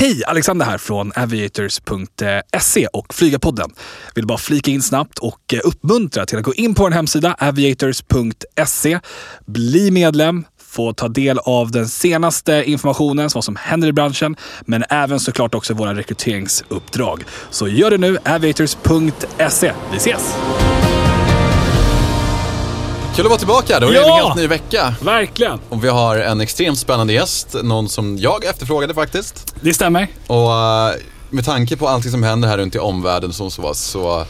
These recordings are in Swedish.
Hej! Alexander här från aviators.se och Flygarpodden. Vill bara flika in snabbt och eh, uppmuntra till att gå in på vår hemsida aviators.se. Bli medlem, få ta del av den senaste informationen, vad som händer i branschen, men även såklart också våra rekryteringsuppdrag. Så gör det nu, aviators.se. Vi ses! Kul att vara tillbaka, då är det Ja! en helt ny vecka. Verkligen! Och vi har en extremt spännande gäst, någon som jag efterfrågade faktiskt. Det stämmer. Och eh, med tanke på allting som händer här runt i omvärlden som så, så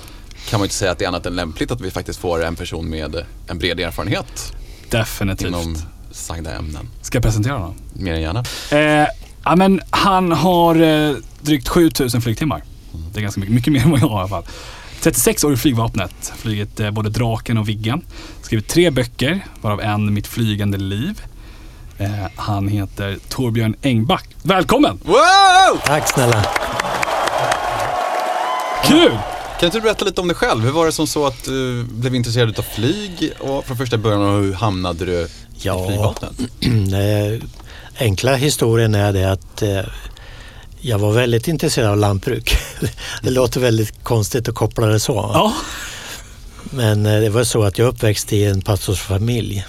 kan man ju inte säga att det är annat än lämpligt att vi faktiskt får en person med en bred erfarenhet Definitivt. inom sagda ämnen. Ska jag presentera honom? Mer än gärna. Eh, ja, men han har eh, drygt 7000 flygtimmar. Det är ganska mycket, mycket mer än vad jag har i alla fall. 36 år i flygvapnet, flugit eh, både Draken och Viggen. Skrivit tre böcker, varav en Mitt flygande liv. Eh, han heter Torbjörn Engback. Välkommen! Wow! Tack snälla. Kul! Kan inte du berätta lite om dig själv? Hur var det som så att du blev intresserad av flyg och från första början och hur hamnade du i Ja. flygvapnet? Eh, Enkla historien är det att eh, jag var väldigt intresserad av lantbruk. Det låter väldigt konstigt att koppla det så. Ja. Men eh, det var så att jag uppväxte i en pastorsfamilj.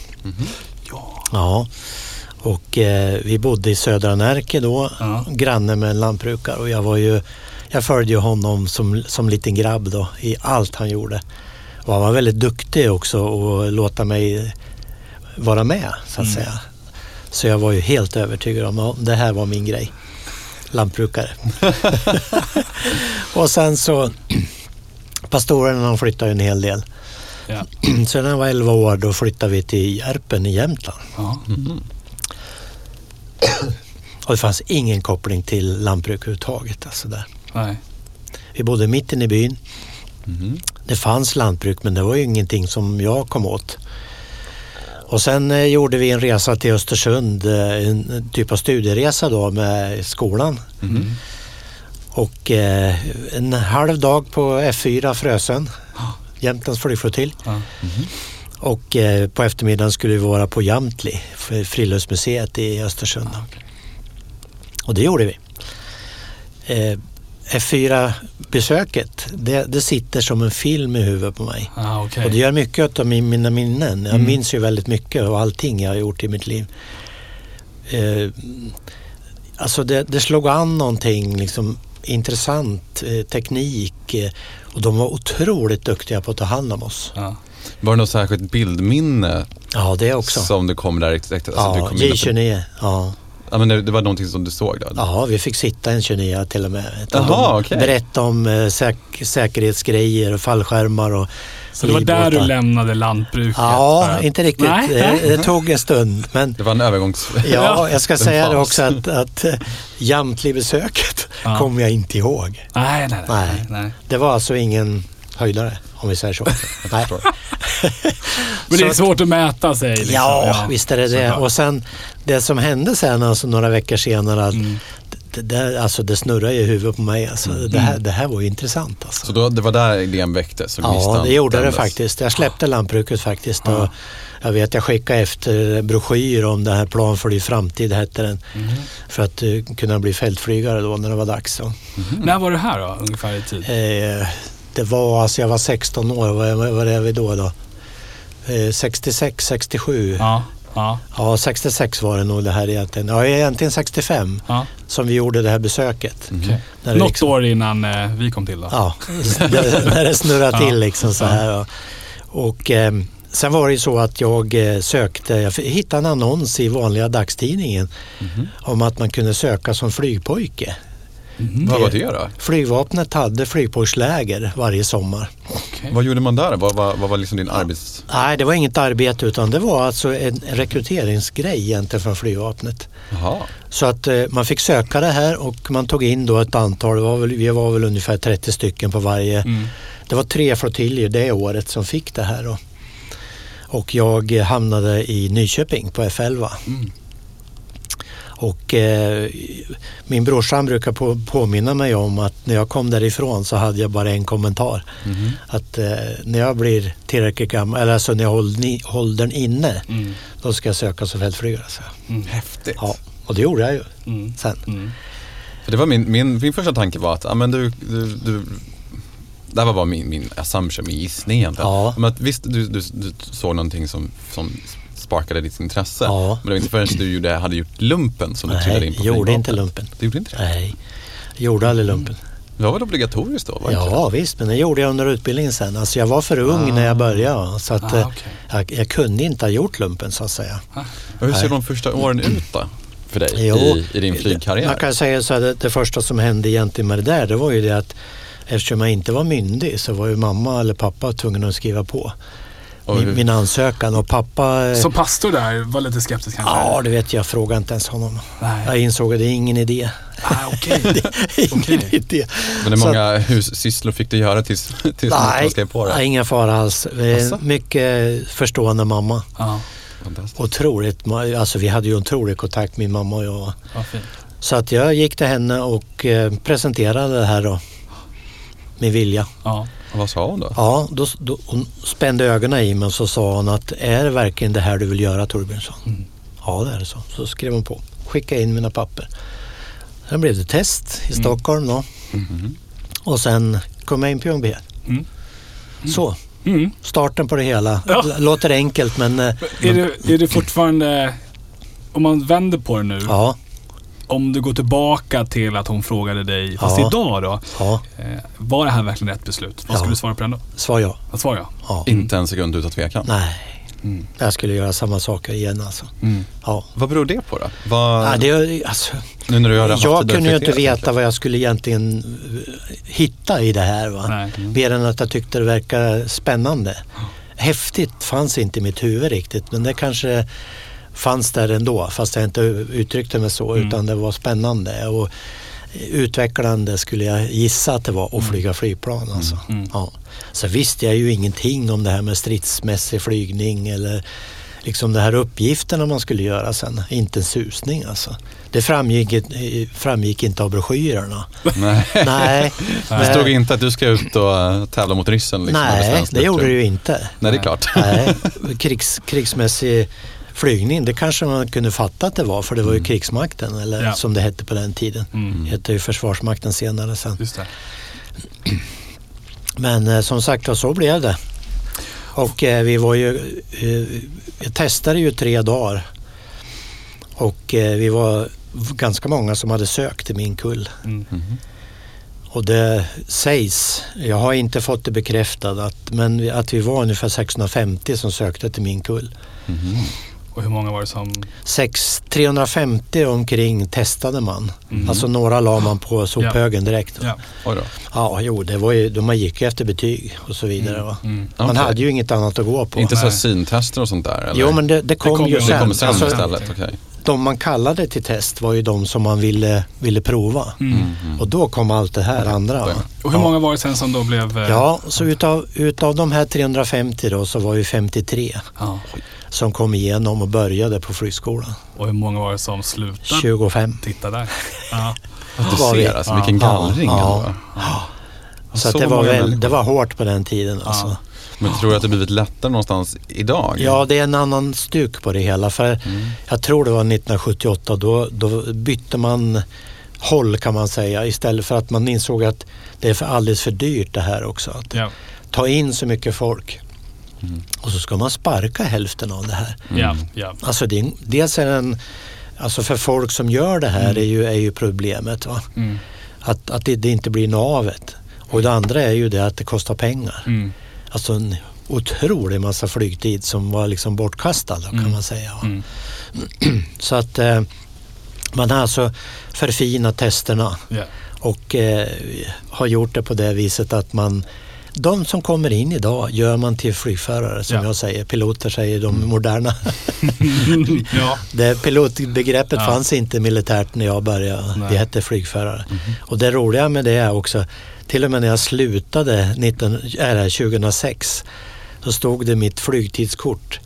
ja. Ja. Och eh, vi bodde i Södra Närke då, Ja. granne med en lantbrukare. Och jag var ju, jag följde ju honom som, som liten grabb då i allt han gjorde. Och han var väldigt duktig också och låta mig vara med så att Mm. säga. Så jag var ju helt övertygad om att det här var min grej. Lantbrukare. och sen så, pastorerna de flyttade en hel del. ja. Sen när jag var 11 år då flyttade vi till Järpen i Jämtland. ja. Mhm. Och det fanns ingen koppling till lantbruk överhuvudtaget. Alltså där. Nej. Vi bodde mitt inne i byn. Mhm. Det fanns lantbruk men det var ju ingenting som jag kom åt. Och sen eh, gjorde vi en resa till Östersund, eh, en typ av studieresa då med skolan. Mhm. Och eh, en halv dag på F4 Frösön, Jämtlands flygflottilj. Ja. Och på eftermiddagen skulle vi vara på Jamtli, Friluftsmuseet i Östersund. Och det gjorde vi. Eh, F4-besöket, det, det sitter som en film i huvudet på mig. Ah, okej. Och det gör mycket av min, mina minnen. Jag Mm. minns ju väldigt mycket av allting jag har gjort i mitt liv. Eh, alltså det, det slog an någonting liksom intressant, eh, teknik eh, och de var otroligt duktiga på att ta hand om oss. Ja. Var det något särskilt bildminne Ja, det också. som du kom där? Alltså, ja, kom in att- J29. Ja. Ja, men det, det var någonting som du såg då? ja, vi fick sitta en 29 till och med. Jaha, De okej. Berätta om eh, säk säkerhetsgrejer och fallskärmar och Så det var där du lämnade lantbruket? Ja, att- inte riktigt. Nej. Det, det tog en stund. Men Det var en övergångs... Ja, jag ska säga det också att, att eh, Jamtli-besöket Ja. kommer jag inte ihåg. Nej, nej, nej. Nej. nej. Det var alltså ingen höjdare, om vi säger så. Nej. Men det är svårt att mäta sig. Liksom. Ja, visst är det det. Och sen det som hände sen, alltså några veckor senare, att Mm. det, det, alltså, det snurrar ju i huvudet på mig. Alltså. Det, här, det här var ju intressant. Alltså. Så då, det var där idén väcktes? Ja, det gjorde det tändes. faktiskt. Jag släppte lantbruket faktiskt. Ja. Och jag vet, jag skickade efter broschyr om det här Plan för din framtid hette den. Mm. För att eh, kunna bli fältflygare då när det var dags. Så. När var det här då, ungefär i tid? Eh, det var, alltså jag var 16 år, vad, är vi då? då? Eh, 66, 67. Ja. Ja, ja, 66 var det nog det här egentligen. Ja, egentligen 65 ja. som vi gjorde det här besöket. När det Något liksom- år innan eh, vi kom till då? Ja, när det snurrade till liksom så här. Och, eh, sen var det ju så att jag eh, sökte, jag hittade en annons i vanliga dagstidningen Mhm. om att man kunde söka som flygpojke. Mhm. Vad var det då? Flygvapnet hade flygpojksläger varje sommar. Okej. Vad gjorde man där? Vad, vad, vad var liksom din arbets... Nej, det var inget arbete utan det var alltså en rekryteringsgrej egentligen från flygvapnet. Jaha. Så att eh, man fick söka det här och man tog in då ett antal, det var väl, vi var väl ungefär 30 stycken på varje. Mm. Det var tre flottiljer det året som fick det här. Då. Och jag eh, hamnade i Nyköping på F11. Mm. Och eh, min brorsan brukar på, påminna mig om att när jag kom därifrån så hade jag bara en kommentar. Mhm. Att eh, när jag blir tillräckligt gammal, eller alltså när jag håller åldern inne, Mm. då ska jag söka som fältflygare. Så. Häftigt. Ja, och det gjorde jag ju Mm. sen. Mm. För det var min, min, min första tanke var att, ja men du, du, du det här var bara min, min assumption, min gissning egentligen. Ja. Men att, visst, du, du, du såg någonting som, som sparkade ditt intresse. Ja. Men det var inte förrän du gjorde, hade gjort lumpen som du trillade in Nej, på gjorde flygvapnet. inte lumpen. Du gjorde inte det? Nej, gjorde aldrig lumpen. Det var väl obligatoriskt då? Var Ja visst, men det gjorde jag under utbildningen sen. Alltså jag var för ung när jag började. Så att, Ah, eh, okej. jag, jag kunde inte ha gjort lumpen så att säga. Och hur ser Nej. de första åren ut då? För dig Jo, i, i din flygkarriär? Man kan säga så här, det, det första som hände egentligen med det där, det var ju det att eftersom jag inte var myndig så var ju mamma eller pappa tvungen att skriva på min, min ansökan. Och pappa... eh, Som pastor där var lite skeptisk kanske? Ja, det vet jag. Jag frågade inte ens honom. Nej. Jag insåg att det är ingen idé. Ah, okej. ingen Okej. idé. Men hur många hussysslor fick du göra tills, tills Nej, man skrev på det? nej, ingen fara alls. Eh, Asså? Mycket förstående mamma. Ja, Fantastiskt. Otroligt. Alltså vi hade ju otrolig kontakt min mamma och jag. fint. Så att jag gick till henne och eh, presenterade det här då. Min vilja. Ja. Vad sa hon då? Ja, då, då, hon spände ögonen i mig och så sa hon att är det verkligen det här du vill göra Torbjörnsson? Mm. Ja, det är det så. Så skrev hon på. Skickade in mina papper. Sen blev det test i Stockholm då. Mhm. Och sen kom jag in på Ljungbyhed. Mm. Så, Mm. starten på det hela. Ja. Låter enkelt men eh, Är, det, är det fortfarande, om man vänder på det nu, ja, om du går tillbaka till att hon frågade dig, fast Ja. idag då, ja, eh, var det här verkligen rätt beslut? Vad Ja. skulle du svara på den då? svar ja. Vad svarar jag? ja. Inte en sekund utan tvekan? Nej, Mm. jag skulle göra samma saker igen alltså. Mm. Ja. Vad beror det på då? Vad, Ja, det, alltså, nu när du har jag kunde ju inte veta vad jag skulle egentligen eh, hitta i det här. Va? Nej. Mer än att jag tyckte det verkade spännande. Häftigt fanns inte i mitt huvud riktigt men det kanske fanns där ändå fast jag inte uttryckte mig så Mm. utan det var spännande och utvecklande skulle jag gissa att det var att flyga flygplan. Alltså. Mm. Ja. Så visste jag ju ingenting om det här med stridsmässig flygning eller liksom de här uppgifterna man skulle göra sen. Inte en susning alltså. Det framgick, framgick inte av broschyrerna. Nej. Nej, Det stod inte att du ska ut och eh, tävla mot ryssen? Liksom, nej det gjorde det ju inte. Nej, det är klart. Nej, krigs, krigsmässig flygning, det kanske man kunde fatta att det var för det var ju krigsmakten eller Ja. som det hette på den tiden. Mm. Det hette ju försvarsmakten senare sen. Just det. Men eh, som sagt var, så blev det. Och eh, vi var ju, eh, jag testade ju tre dagar. Och eh, vi var ganska många som hade sökt till min kull. Mm. Mhm. Och det sägs, jag har inte fått det bekräftat, att, men att vi var ungefär 650 som sökte till min kull. Mhm. Och hur många var det som... Sex, 350 omkring testade man. Mm. Alltså några la man på sophögen direkt. Ja. Oj då. Ja, jo, det var ju, de gick ju efter betyg och så vidare. Va? Mm. Man Okej. hade ju inget annat att gå på. Inte så syntester och sånt där? Eller? Jo, men det, det kom kom ju ju- det sen. kommer sen Alltså, istället? Okej. De man kallade till test var ju de som man ville, ville prova. Mm. Och då kom allt det här andra. Va? Och hur Ja. många var det sen som då blev... eh, Ja, så utav, utav de här 350 då så var vi 53 ja. som kom igenom och började på flygskolan. Och hur många var det som slutade? 25. Titta där. Ja. Att du ser alltså, Ja. vilken gallring Ja. ändå. Så, att Så det, var väl, det var hårt på den tiden. Alltså. Men tror du att det blivit lättare någonstans idag? Ja, det är en annan stuk på det hela. För Mm. jag tror det var 1978, då, då bytte man håll kan man säga. Istället för att man insåg att det är för alldeles för dyrt det här också. Att Ja. ta in så mycket folk. Mm. Och så ska man sparka hälften av det här. Ja. Ja. Alltså det, är- dels är det en, alltså för folk som gör det här är, ju, är ju problemet. Va? Mm. Att, att det, det inte blir navet. Och det andra är ju det att det kostar pengar. Alltså en otrolig massa flygtid som var liksom bortkastad då, kan Mm. man säga. Mm. Så att eh, man har alltså förfinat testerna Ja. och eh, har gjort det på det viset att man de som kommer in idag gör man till flygförare som Ja. jag säger. Piloter säger de moderna. ja. Det pilotbegreppet Ja. fanns inte militärt när jag började. Nej. Det hette flygförare. Och det roliga med det är också, till och med när jag slutade 19, äh, 2006 så stod det mitt flygtidskort,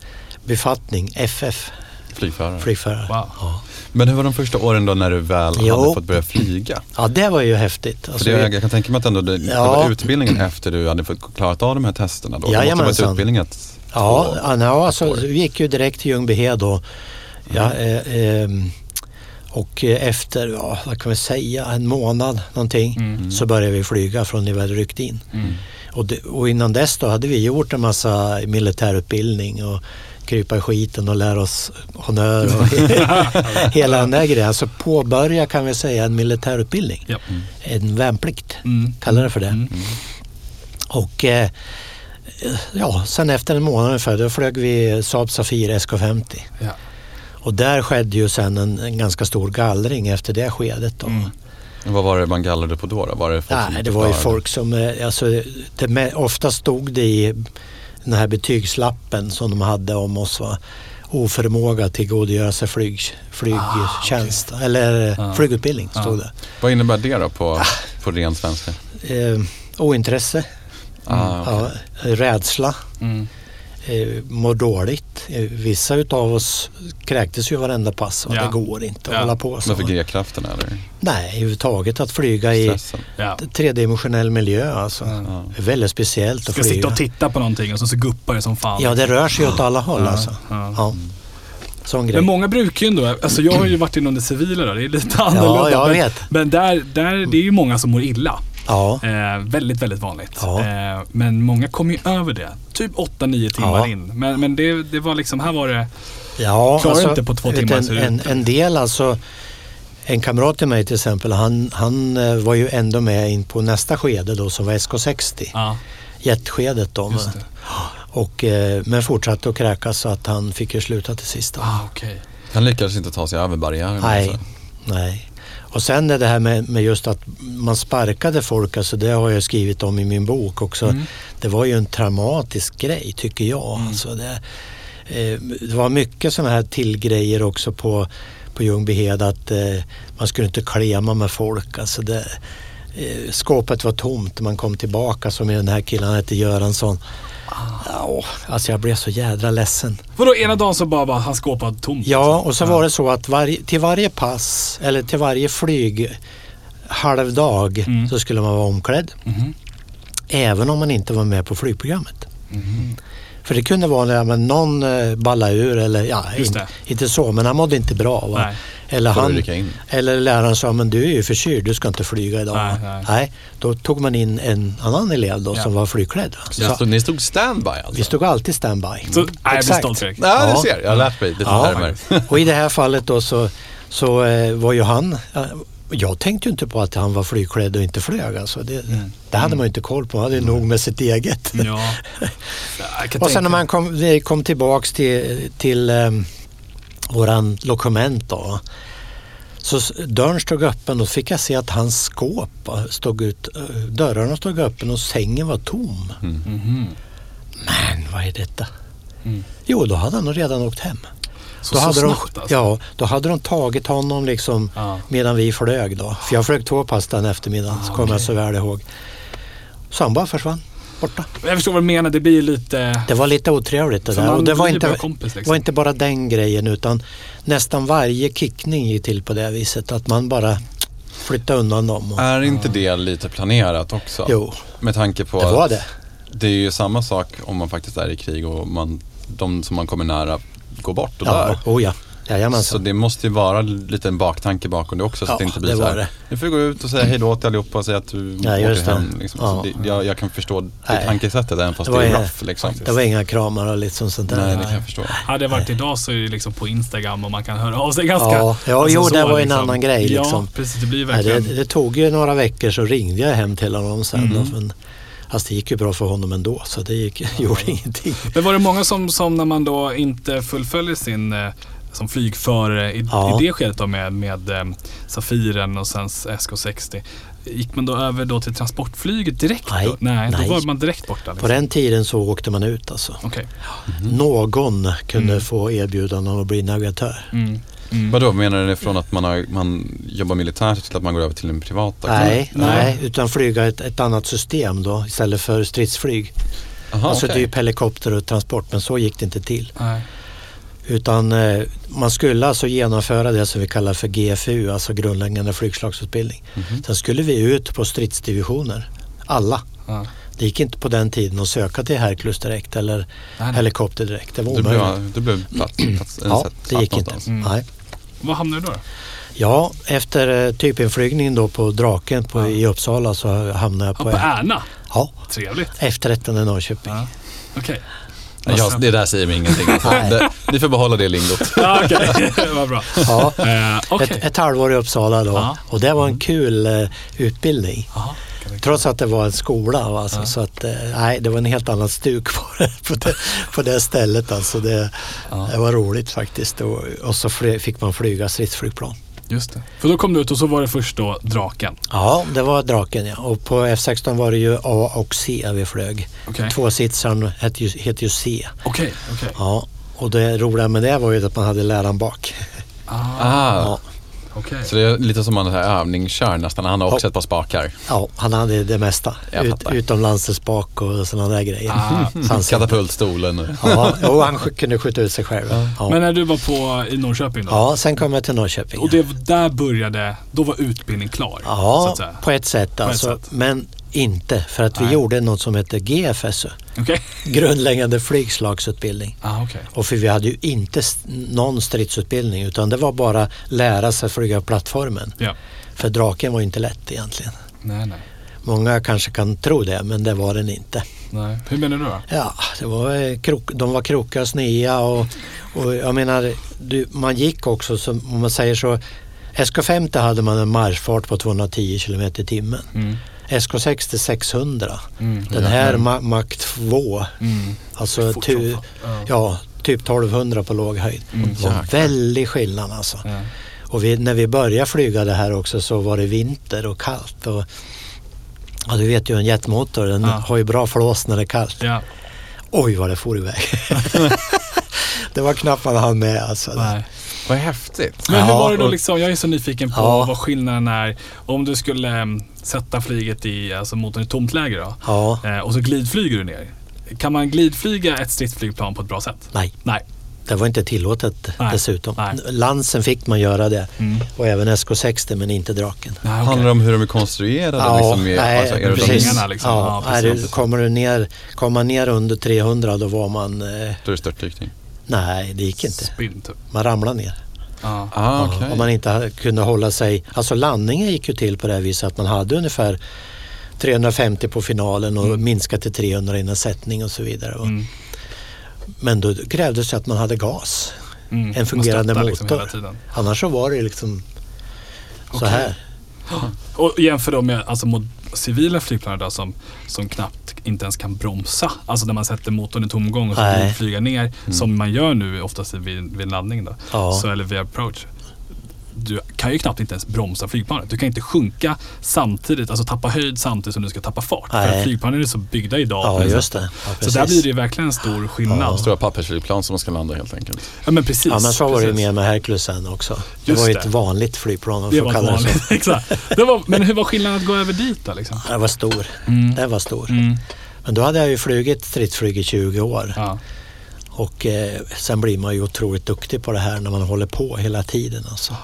befattning FF, Flygförare. flygförare. Wow. Ja. Men hur var de första åren då när du väl Jo. hade fått börja flyga? ja, det var ju häftigt. Alltså, det, jag, jag kan tänka mig att ändå det, Ja. utbildningen efter du hade fått klarat av de här testerna då. Det måste ha varit utbildning ett Ja, två- ja, alltså, vi gick ju direkt till Ljungbyhed då. Ja, eh, ehm, Och eh, efter, ja, vad kan vi säga, en månad någonting Mm. så började vi flyga från det vi hade ryckt in. Och, det, och innan dess då hade vi gjort en massa militärutbildning och krypa i skiten och lära oss honnör och hela den där grejen. Alltså påbörja kan vi säga en militärutbildning. Ja. En värnplikt, Mm. kallar det för det. Mm. Och eh, ja, sen efter en månad ungefär då flög vi Saab Safir SK50. Ja. Och där skedde ju sen en, en ganska stor gallring efter det skedet. Då. Mm. Vad var det man gallrade på då? då? Var det folk Nej, det var ju folk som, eh, alltså, det, med, ofta stod det i den här betygslappen som de hade om oss. Va? Oförmåga att tillgodogöra sig flyg, flygtjänst eller eh, Ja. flygutbildning stod Ja. Vad innebär det då på, på ren svenska? det. Eh, ointresse, Ah, okej. ja, rädsla, Mm. Eh, mår dåligt. Eh, vissa utav oss kräktes ju varenda pass och Ja. det går inte att Ja. hålla på så. Varför G-kraften eller? Nej, överhuvudtaget att flyga i Stressen? Ja. tredimensionell miljö alltså. Ja. Det är väldigt speciellt att Ska sitta flyga. och titta på någonting och så, så guppar det som fan. Ja, det rör sig åt alla håll alltså. Ja. Ja. Men många brukar ju ändå, alltså jag har ju varit inom det civila då, det är lite annorlunda. jag men, vet. Men där, där, det är ju många som mår illa. Ja, Eh, väldigt, väldigt vanligt. Ja. Eh, men många kommer ju över det. Typ 8-9 timmar Ja. in. Men, men det, det var liksom, här var det... ja Klarar inte på två timmar En, en, en del alltså. En kamrat till mig till exempel, han, han eh, var ju ändå med in på nästa skede då som var SK60. Ja, Jetskedet då. och, eh, men fortsatte att kräkas så att han fick ju sluta till sist. Ah, okej. Han lyckades inte ta sig över barriären. Nej, alltså. nej. Och sen är det här med, med just att man sparkade folk, alltså det har jag skrivit om i min bok också. Mm. Det var ju en traumatisk grej tycker jag. Alltså det, eh, det var mycket sådana här tillgrejer också på, på Ljungbyhed att eh, man skulle inte klema med folk. Alltså det, eh, skåpet var tomt när man kom tillbaka som i den här killen, han hette Göransson. Ja, alltså jag blev så jädra ledsen. Vadå ena dagen så bara var han skåpad tomt? Ja, och så var det så att varje, till varje pass eller till varje flyg halvdag Mm. så skulle man vara omklädd. Mhm. Även om man inte var med på flygprogrammet. Mhm. För det kunde vara när men någon eh, ballade ur eller ja, in, inte så men han mådde inte bra. Va? Nej. Eller, han, eller läraren sa men du är ju förkyld, du ska inte flyga idag. Nej, nej. då tog man in en annan elev då Ja. som var flygklädd. va. Så Så, stod, ni stod standby alltså? vi stod alltid standby. Så, nej, jag blir Exakt. Fredrik. Ja, Ja. du ser. Jag har lärt mig lite Ja. Och i det här fallet då så, så eh, var ju han, eh, jag tänkte ju inte på att han var flygklädd och inte flög. Alltså. Det, Mm. det hade man ju inte koll på, han hade nog med sitt eget. Ja. Och sen när man kom, kom tillbaks till, till um, våran lokoment då. Så dörren stod öppen och fick jag se att hans skåp va, stod ut, eh, dörrarna stod öppen och sängen var tom. Mhm. Men vad är detta? Mm. Jo, då hade han redan åkt hem. Så, Då så hade, de, snabbt alltså? ja, då hade de tagit honom liksom Ja. medan vi flög då. För jag flög två pass den eftermiddagen, så Ah, kommer jag okej. så väl ihåg. Så han bara försvann, borta. Jag förstår vad du menar, det blir lite... Det var lite otrevligt det där. Och det var inte, bara kompis, liksom. var inte bara den grejen utan nästan varje kickning gick till på det viset. Att man bara flyttade undan dem. Och, Är inte det lite planerat också? jo, Med tanke på det var att det. det är ju samma sak om man faktiskt är i krig och man, de som man kommer nära går bort och Ja, dör. oh ja. Så Jajamensan. det måste ju vara lite en baktanke bakom det också så att Ja, det inte blir det så var här. det. Nu får du gå ut och säga hej då till allihopa och säga att du Ja, åker hem. Liksom. Ja. Så det, jag, jag kan förstå det Nej. tankesättet även fast Det det, var är rough liksom. Det var inga kramar och lite sånt där. Nej, det kan jag förstå. Hade det varit idag så är det liksom på Instagram och man kan höra av sig ganska... Ja, ja, jo, det var en annan grej, Ja, liksom. precis. Det blir Nej, det, verkligen... det tog ju några veckor så ringde jag hem till honom sen. Mm. Då, men, alltså det gick ju bra för honom ändå så det gick, gjorde ingenting. Men var det många som, som när man då inte fullföljer sin eh, som flygförare i, Ja. i det skedet då med, med eh, Safiren och sen SK60. Gick man då över då till transportflyget direkt Nej, då? Nej, nej. då var man direkt borta. På Liksom. den tiden så åkte man ut alltså. Okej. Någon kunde Mm. få erbjudande att bli navigatör. Mm. Mm. Vadå, menar du från att man, har, man jobbar militärt till att man går över till en privat? Nej, Nej. nej, utan flyga ett, ett annat system då istället för stridsflyg. Aha, alltså okej. typ helikopter och transport, men så gick det inte till. Nej. Utan eh, man skulle alltså genomföra det som vi kallar för GFU, alltså grundläggande flygslagsutbildning. Mhm. Sen skulle vi ut på stridsdivisioner, alla. Ja. Det gick inte på den tiden att söka till Hercules direkt eller Nej, nej. helikopter direkt. Det var omöjligt. blev, du blev plats, plats, Ja, det gick inte. Mm. Nej. Vad hamnade du då? Ja, efter eh, typinflygningen då på Draken på, Ja. i Uppsala så hamnade jag Ja, på, på Ärna. ja, Trevligt. F13 i Norrköping. Ja. Okej. Jag, det där säger mig ingenting. Det, ni får behålla det lingot. Ja, okej. Vad bra. Ja, Eh, Okej. ett, ett halvår i Uppsala då. Ja. Och det var en kul eh, utbildning. Vi- Trots att det var en skola. Alltså, Ja. Så att, eh, nej, det var en helt annan stuk på det, på det, på det stället. Alltså det, Ja. det var roligt faktiskt. Och, och så fick man flyga stridsflygplan. Just det. För då kom du ut och så var det först då Draken. Ja, det var Draken ja. Och på F16 var det ju A och C vi flög. Okej. Tvåsitsaren hette ju, heter ju C. Okej, okej. Ja, och det roliga med det var ju att man hade läraren bak. Ah, Ja, okej. Så det är lite som här övningskör nästan. Han har också Ja. ett par spakar. ja han hade det mesta. Ut, utom landselspak och sådana där grejer. Ah. Han- Katapultstolen. Ja, jo, han sk- kunde skjuta ut sig själv. Ja. Men när du var på, i Norrköping då? ja, sen kom jag till Norrköping. Och det, där började, då var utbildning klar? så Ja, att säga. på ett sätt alltså. sätt. Men inte, för att vi Nej. gjorde något som heter GFSU. Okej. Grundläggande flygslagsutbildning. Ah, okej. Och för vi hade ju inte någon stridsutbildning utan det var bara lära sig flyga plattformen. Ja. För draken var inte lätt egentligen. Nej, nej. Många kanske kan tro det, men det var den inte. nej. Hur menar du då? Ja, det var, eh, krok, de var krokiga och snea och, och jag menar, du, man gick också, som, om man säger så, SK50 hade man en marschfart på 210 km i timmen. Mm. SK60 600. Mm. Den här Ma- Mach 2, Mm. alltså fan. Ja. typ 1200 på låg höjd. Mm. Det var en väldig skillnad alltså. Ja. Och vi, när vi började flyga det här också så var det vinter och kallt. Och, ja, du vet ju en jetmotor, den Ja. har ju bra flås när det är kallt. Ja. Oj vad det for iväg. det var knappt man hann med alltså. Nej. Vad häftigt. Men hur Ja, var det då liksom, jag är så nyfiken på Ja. vad skillnaden är om du skulle em, sätta flyget i, alltså motorn i tomt läge då. Ja, Eh, och så glidflyger du ner. Kan man glidflyga ett stridsflygplan på ett bra sätt? nej, Nej. det var inte tillåtet Nej, dessutom. nej. Lansen fick man göra det Mm. och även SK60 men inte draken. Nej, okej. Handlar det om hur de är konstruerade? Ja, liksom, med, nej, alltså, precis. liksom. Ja, Ja, är precis. det, kommer, du ner, kommer man ner under 300 då var man, eh, Då är det störtdykning. Nej det gick inte. Spinn typ. Man ramlade ner. Ja. Ah, Ja, okej. Om man inte kunde hålla sig, alltså landningen gick ju till på det här viset att man hade ungefär 350 på finalen och Mm. minskade till 300 innan sättning och så vidare. Mm. Men då krävdes det att man hade gas. Mm. En fungerande liksom motor. hela tiden. Annars så var det liksom så här. Och jämför då med alltså, civila flygplan idag som, som knappt inte ens kan bromsa. Alltså när man sätter motorn i tomgång och så flyga ner. Som man gör nu oftast vid, vid laddning då. Ja. Så, eller vid approach. Du kan ju knappt inte ens bromsa flygplanet. Du kan inte sjunka samtidigt, alltså tappa höjd samtidigt som du ska tappa fart. För Nej. flygplanen är så byggda idag. Ja, det just det. Ja, Så där blir det ju verkligen en stor skillnad. Stora pappersflygplan som man ska landa helt enkelt. Ja men precis. Ja, men så var det ju mer med Herculesen också. Det Just var ju det. ett vanligt flygplan Det var det vanligt. Exakt. Det var, men hur var skillnaden att gå över dit då? Liksom? Det var stor. Mm. Den var stor. Mm. Men då hade jag ju flugit stridsflyg i 20 år. Ja. Och eh, sen blir man ju otroligt duktig på det här när man håller på hela tiden. Alltså.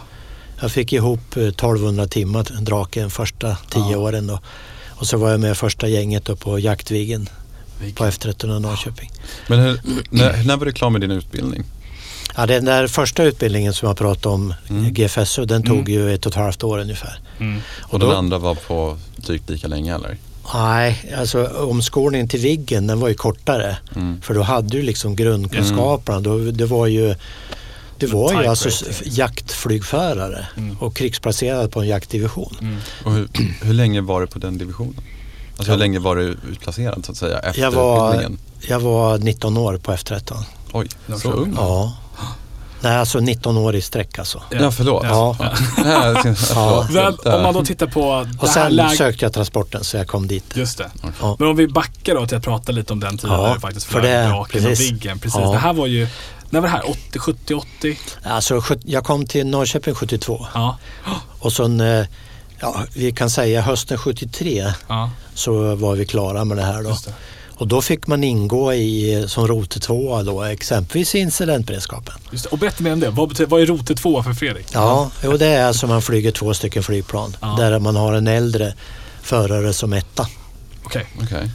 Jag fick ihop eh, 1200 timmar draken första tio Ja. åren då. Och så var jag med första gänget då på Jaktviggen på Vilken- F13 i Norrköping. Men hur, när, när var du klar med din utbildning? Ja, den där första utbildningen som jag pratade om, Mm. GFSU, den tog Mm. ju ett och ett halvt år ungefär. Mm. Och, då- den andra var på drygt lika länge eller? Nej, alltså omskolningen till Viggen den var ju kortare. Mm. För då hade du liksom grundkunskaperna. Då, det var ju, det var ju alltså jaktflygförare Mm. och krigsplacerad på en jaktdivision. Mm. Och hur, hur länge var du på den divisionen? Alltså hur länge var du utplacerad så att säga efter Jag var, utbildningen? jag var 19 år på F13. Oj, så ung? Ja. Nej, alltså 19 år i sträck alltså. Ja, förlåt. Ja. Ja, förlåt. Väl, Där. om man då tittar på Och sen läget. sökte jag transporten så jag kom dit. Just det. Ja. Men om vi backar då till att prata lite om den tiden Ja, du faktiskt för flög det- Draken och precis. Viggen. Precis. Ja. Det här var ju, när var det här? 80, 70, 80? Alltså, jag kom till Norrköping 72 Ja. och sen, eh, ja, vi kan säga hösten 73 ja. så var vi klara med det här då. Just det. Och då fick man ingå i, som rote tvåa då, exempelvis i incidentberedskapen. Just det. Och berätta mer om det. Vad, betyder, vad är rote 2 för Fredrik? Ja, jo, det är alltså man flyger två stycken flygplan Ja. där man har en äldre förare som etta. Okej, Okej.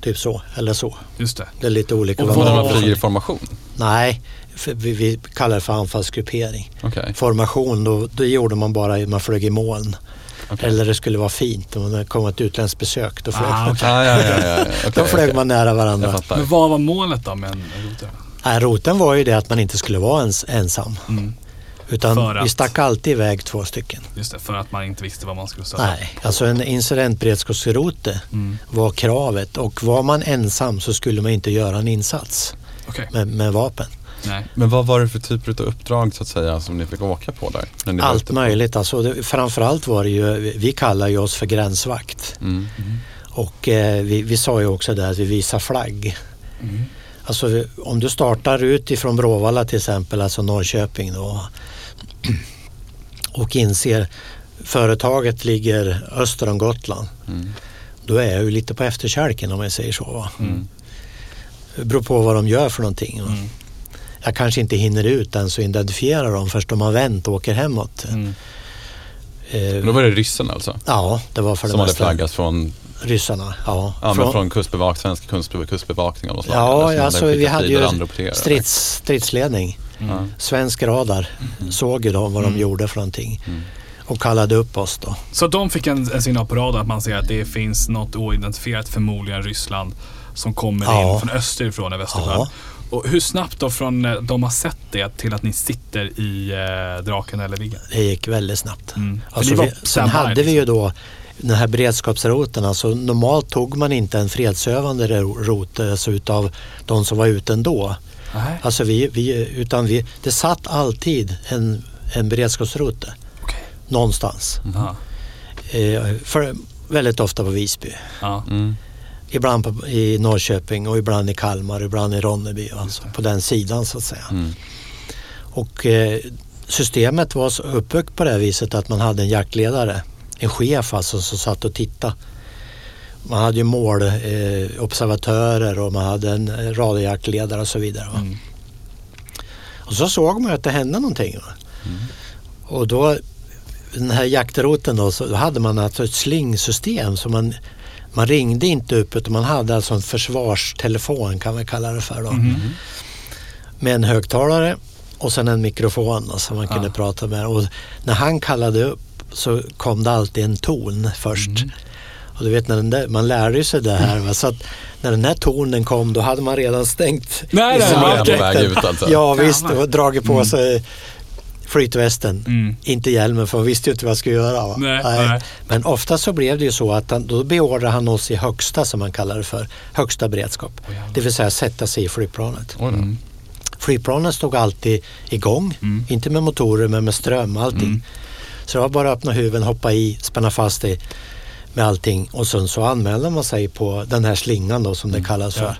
Typ så, eller så. just det. Det är lite olika Och vad- man flyger i formation? Nej, för vi, vi kallar det för anfallsgruppering. Okej. Formation, då, då gjorde man bara, man flög i moln. Okej. Eller det skulle vara fint om det kom ett utländskt besök. Då flög, Ah, man, okej. Ah, ja, ja, ja, ja. Okej, då flög man nära varandra. Men vad var målet då med en router? Nej, roten var ju det att man inte skulle vara ens, ensam. Mm. Utan att- vi stack alltid iväg två stycken. Just det, för att man inte visste vad man skulle stöta Nej, alltså en incidentberedskapsrote Mm. var kravet och var man ensam så skulle man inte göra en insats Okej, med, med vapen. nej. Men vad var det för typer av uppdrag så att säga som ni fick åka på där? Allt på- möjligt. Alltså, det, framförallt var det ju, vi kallar ju oss för gränsvakt. Mm. Och eh, vi, vi sa ju också det att vi visar flagg. Mm. Alltså om du startar ut ifrån Bråvalla till exempel, alltså Norrköping då. Och inser företaget ligger öster om Gotland. Mm. Då är jag ju lite på efterkälken om jag säger så. Va? Mm. Det beror på vad de gör för någonting. Mm. Jag kanske inte hinner ut ens och identifiera dem först de har vänt och åker hemåt. Mm. Eh, Men då var det ryssen alltså? ja, det var för det Som hade mesta flaggat från, ryssarna. Ja, ja, men från kustbevak, svensk kustbe- kustbevakning av något slag? ja som alltså, vi hade ju strids, stridsledning. Ja. Svensk radar såg ju då vad de Mm. gjorde för någonting Mm. och kallade upp oss då. Så de fick en, en signal på radarn att man ser att det finns något oidentifierat, förmodligen Ryssland, som kommer Ja. in från österifrån över Östersjön. Ja. Och hur snabbt då från eh, de har sett det till att ni sitter i eh, Draken eller Viggen? Det gick väldigt snabbt. Mm. Alltså vi, sen hade vi liksom. ju då den här beredskapsroten. Alltså normalt tog man inte en fredsövande ro- rot alltså utav de som var ute ändå. Nej. Alltså vi, vi, utan vi, det satt alltid en, en beredskapsrote Okej. någonstans. Ja. Eh, för, väldigt ofta på Visby. Ja. Mm. Ibland på, i Norrköping och ibland i Kalmar, ibland i Ronneby. Alltså, på den sidan så att säga. Mm. Och eh, systemet var så uppbyggt på det viset att man hade en jaktledare, en chef alltså som satt och tittade. Man hade ju målobservatörer eh, och man hade en radiojaktledare och så vidare. Mm. Och så såg man att det hände någonting. Mm. Och då, den här jaktroten då, så hade man alltså ett slingsystem så man, man ringde inte upp utan man hade alltså en försvarstelefon kan vi kalla det för då. Mhm. Med en högtalare och sen en mikrofon då, som man kunde Ah. prata med. Och när han kallade upp så kom det alltid en ton först. Mm. Och du vet, när den där, man lärde sig det här. Va? Så att när den här tonen kom då hade man redan stängt Nej, nej, var nej, okej. på väg ut alltså? Ja visst, och dragit på sig flytvästen. Mm. Inte hjälmen för man visste ju inte vad jag skulle göra. Va? Nej, nej. Men ofta så blev det ju så att han, då beordrade han oss i högsta, som man kallar det för, högsta beredskap. Jävlar. Det vill säga sätta sig i flygplanet. Då. Mm. Flygplanen stod alltid igång, Mm. inte med motorer men med ström, allting. Mm. Så det var bara att öppna huven, hoppa i, spänna fast dig med allting och sen så anmälde man sig på den här slingan då som det kallas Mm. Ja.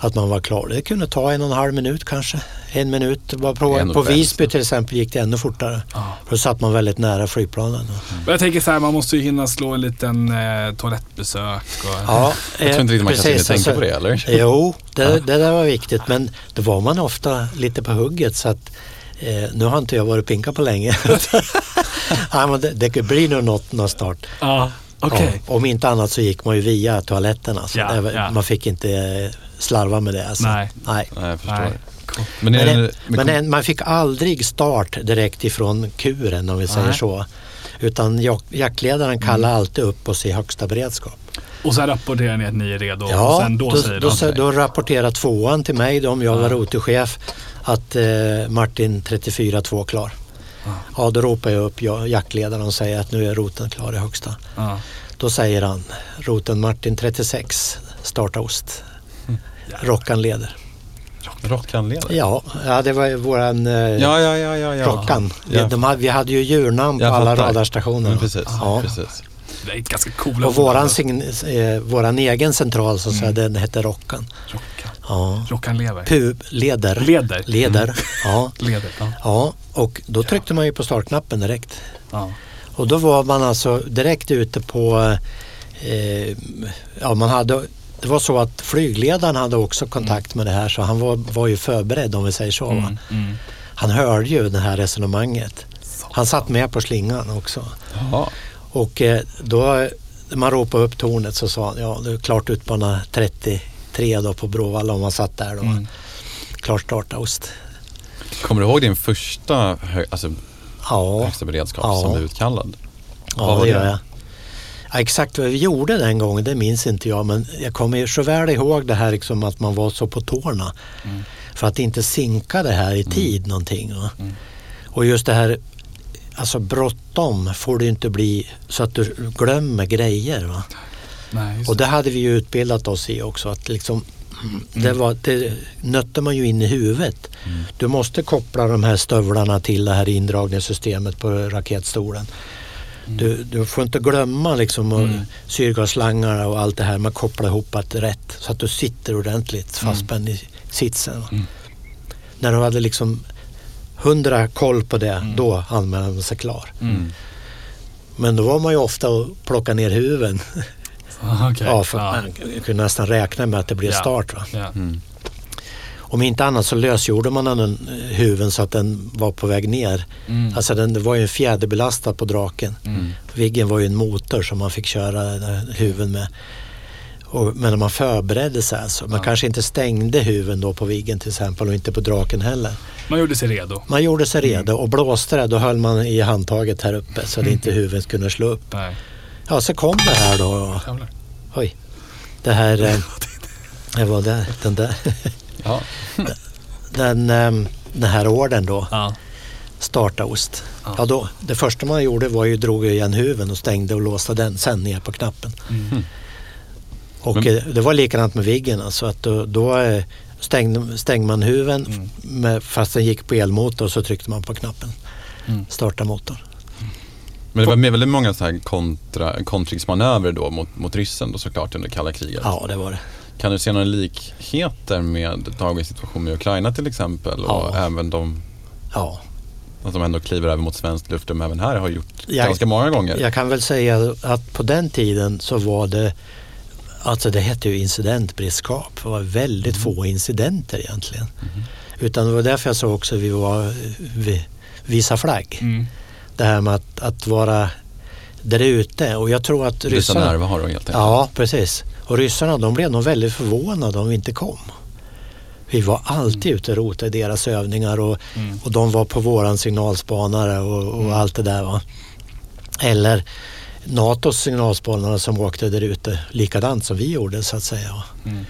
Att man var klar. Det kunde ta en och en halv minut kanske. En minut. Är på, på. Visby till exempel gick det ännu fortare. Ja. För då satt man väldigt nära flygplanen. Men Jag tänker så här, man måste ju hinna slå en liten eh, toalettbesök. Och, Ja, Jag tror inte riktigt man kan precis, tänka alltså- på det eller? Jo, det, det där var viktigt men då var man ofta lite på hugget så att eh, nu har inte jag varit pinka på länge. ja, men det, det blir nog något, något snart. Ja, okej. Ja, om inte annat så gick man ju via toaletterna. Så Ja, det var- ja. Man fick inte eh, slarva med det. Alltså. Nej. Nej. Nej, jag förstår. Nej. Men, Men, en, men en, man fick aldrig start direkt ifrån kuren om vi säger Nej. så. Utan jak, jaktledaren kallade alltid upp oss i högsta beredskap. Och sen rapporterar ni att ni är redo och Ja, sen då, då, säger då, då, då rapporterar tvåan till mig då, om jag var Ja. rotorchef att eh, Martin 34-2 klar. Ja. Ja, då ropar jag upp jag, jaktledaren och säger att nu är roten klar i högsta. Ja. Då säger han roten Martin 36, starta ost. Rockan leder. Rockhandledare? Ja, ja det var ju våran eh, Ja, ja, ja, ja. ja. Rockan. Ja. Vi, de hade, vi hade ju djurnamn på Jag alla fattar. radarstationer. Men precis, Ja. precis. Det är ganska coola Och våran, sign, eh, våran egen central så att säga, Mm. den hette Rockan. Rockan. Ja. Rockan lever. Pub, leder. Leder. Leder. Mm. Ja. Leder. Ja. ja, och då tryckte man ju på startknappen direkt. Ja. Och då var man alltså direkt ute på, eh, ja man hade, det var så att flygledaren hade också kontakt med det här så han var, var ju förberedd om vi säger så. Mm. Mm. Han hörde ju det här resonemanget. Han satt med på slingan också. Ja. Och eh, då när man ropade upp tornet så sa han, ja det är klart utbana 33 då på Bråvalla om man satt där då. Mm. självklart startaost. Kommer du ihåg din första hö, alltså, Ja, högsta beredskap Ja. som blev utkallad? Ja det? gör jag. Ja, exakt vad vi gjorde den gången, det minns inte jag. Men jag kommer så väl ihåg det här liksom att man var så på tårna. Mm. För att inte sinka det här i tid någonting. Va? Och just det här, alltså bråttom får det inte bli så att du glömmer grejer. Nej, Och det. hade vi ju utbildat oss i också. Att liksom, det, var, det nötte man ju in i huvudet. Du måste koppla de här stövlarna till det här indragningssystemet på raketstolen. Du, du får inte glömma liksom mm. syrgasslangarna och allt det här. Man kopplar ihop det rätt så att du sitter ordentligt fastspänd i sitsen. va. När du hade liksom hundra koll på det, då anmälde man sig klar. Mm. Men då var man ju ofta och plockade ner huven. Ah, okej. Ja, för Ja. man kunde nästan räkna med att det blev Ja. start. Va? Ja. Mm. Om inte annat så lösgjorde man den eh, huven så att den var på väg ner. Mm. Alltså den var ju en fjäderbelastad på draken. Mm. Viggen var ju en motor som man fick köra här huven med. Och, men man förberedde sig alltså. Man Ja. kanske inte stängde huven då på Viggen till exempel och inte på draken heller. Man gjorde sig redo. Man gjorde sig Mm. redo och blåste det då höll man i handtaget här uppe så att inte huven kunde slå upp. Nej. Ja, så kom det här då. Oj. Det här... eh, Det var det, den där. Ja. Den, ehm, den här orden då, Ja. starta ost. Ja. Ja. då, det första man gjorde var ju drog igen huven och stängde och låste den sen ner på knappen. Mm. Och Men- eh, det var likadant med Viggen. Alltså att då, då eh, stängde, stängde man huven Mm. med, fast den gick på elmotor och så tryckte man på knappen. Mm. Starta motorn. Men det var med väldigt många så här kontra, kontringsmanövrer då mot, mot ryssen då såklart under kalla kriget. Ja, det var det. Kan du se några likheter med dagens situation med Ukraina till exempel? Och Ja. även de Ja. att de ändå kliver över mot svenskt luftrum även här har gjort Jag- ganska många gånger. Jag kan väl säga att på den tiden så var det Alltså det hette ju incidentberedskap. Det var väldigt Mm. få incidenter egentligen. Mm-hmm. Utan det var därför jag sa också att vi var vi, visa flagg. Mm. Det här med att, att vara där ute. Och jag tror att ryssarna... närvaro helt enkelt. Ja, precis. Och ryssarna de blev nog väldigt förvånade om vi inte kom. Vi var alltid ute och rotade i deras övningar och, Mm. och de var på våran signalspanare och, och allt det där. Va? Eller NATOs signalspanare som åkte där ute likadant som vi gjorde så att säga. Mm.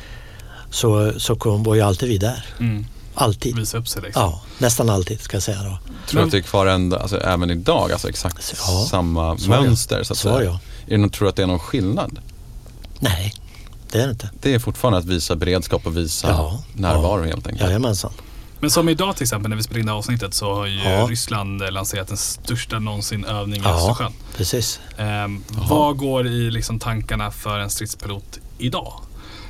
Så, så kom, var ju alltid vi där. Alltid. Visa upp sig liksom. Ja, nästan alltid ska jag säga då. Tror du att det är kvar ända, alltså, även idag, alltså exakt Ja, samma så är jag. mönster så att säga? jag. Är det någon, tror du att det är någon skillnad? Nej, det är det inte. Det är fortfarande att visa beredskap och visa Ja, närvaro ja. helt enkelt. Jajamensan. Men som idag till exempel när vi spelade in det här avsnittet så har ju Ja. Ryssland lanserat den största någonsin övning i Ja. Östersjön. Precis. Ehm, vad går i liksom tankarna för en stridspilot idag?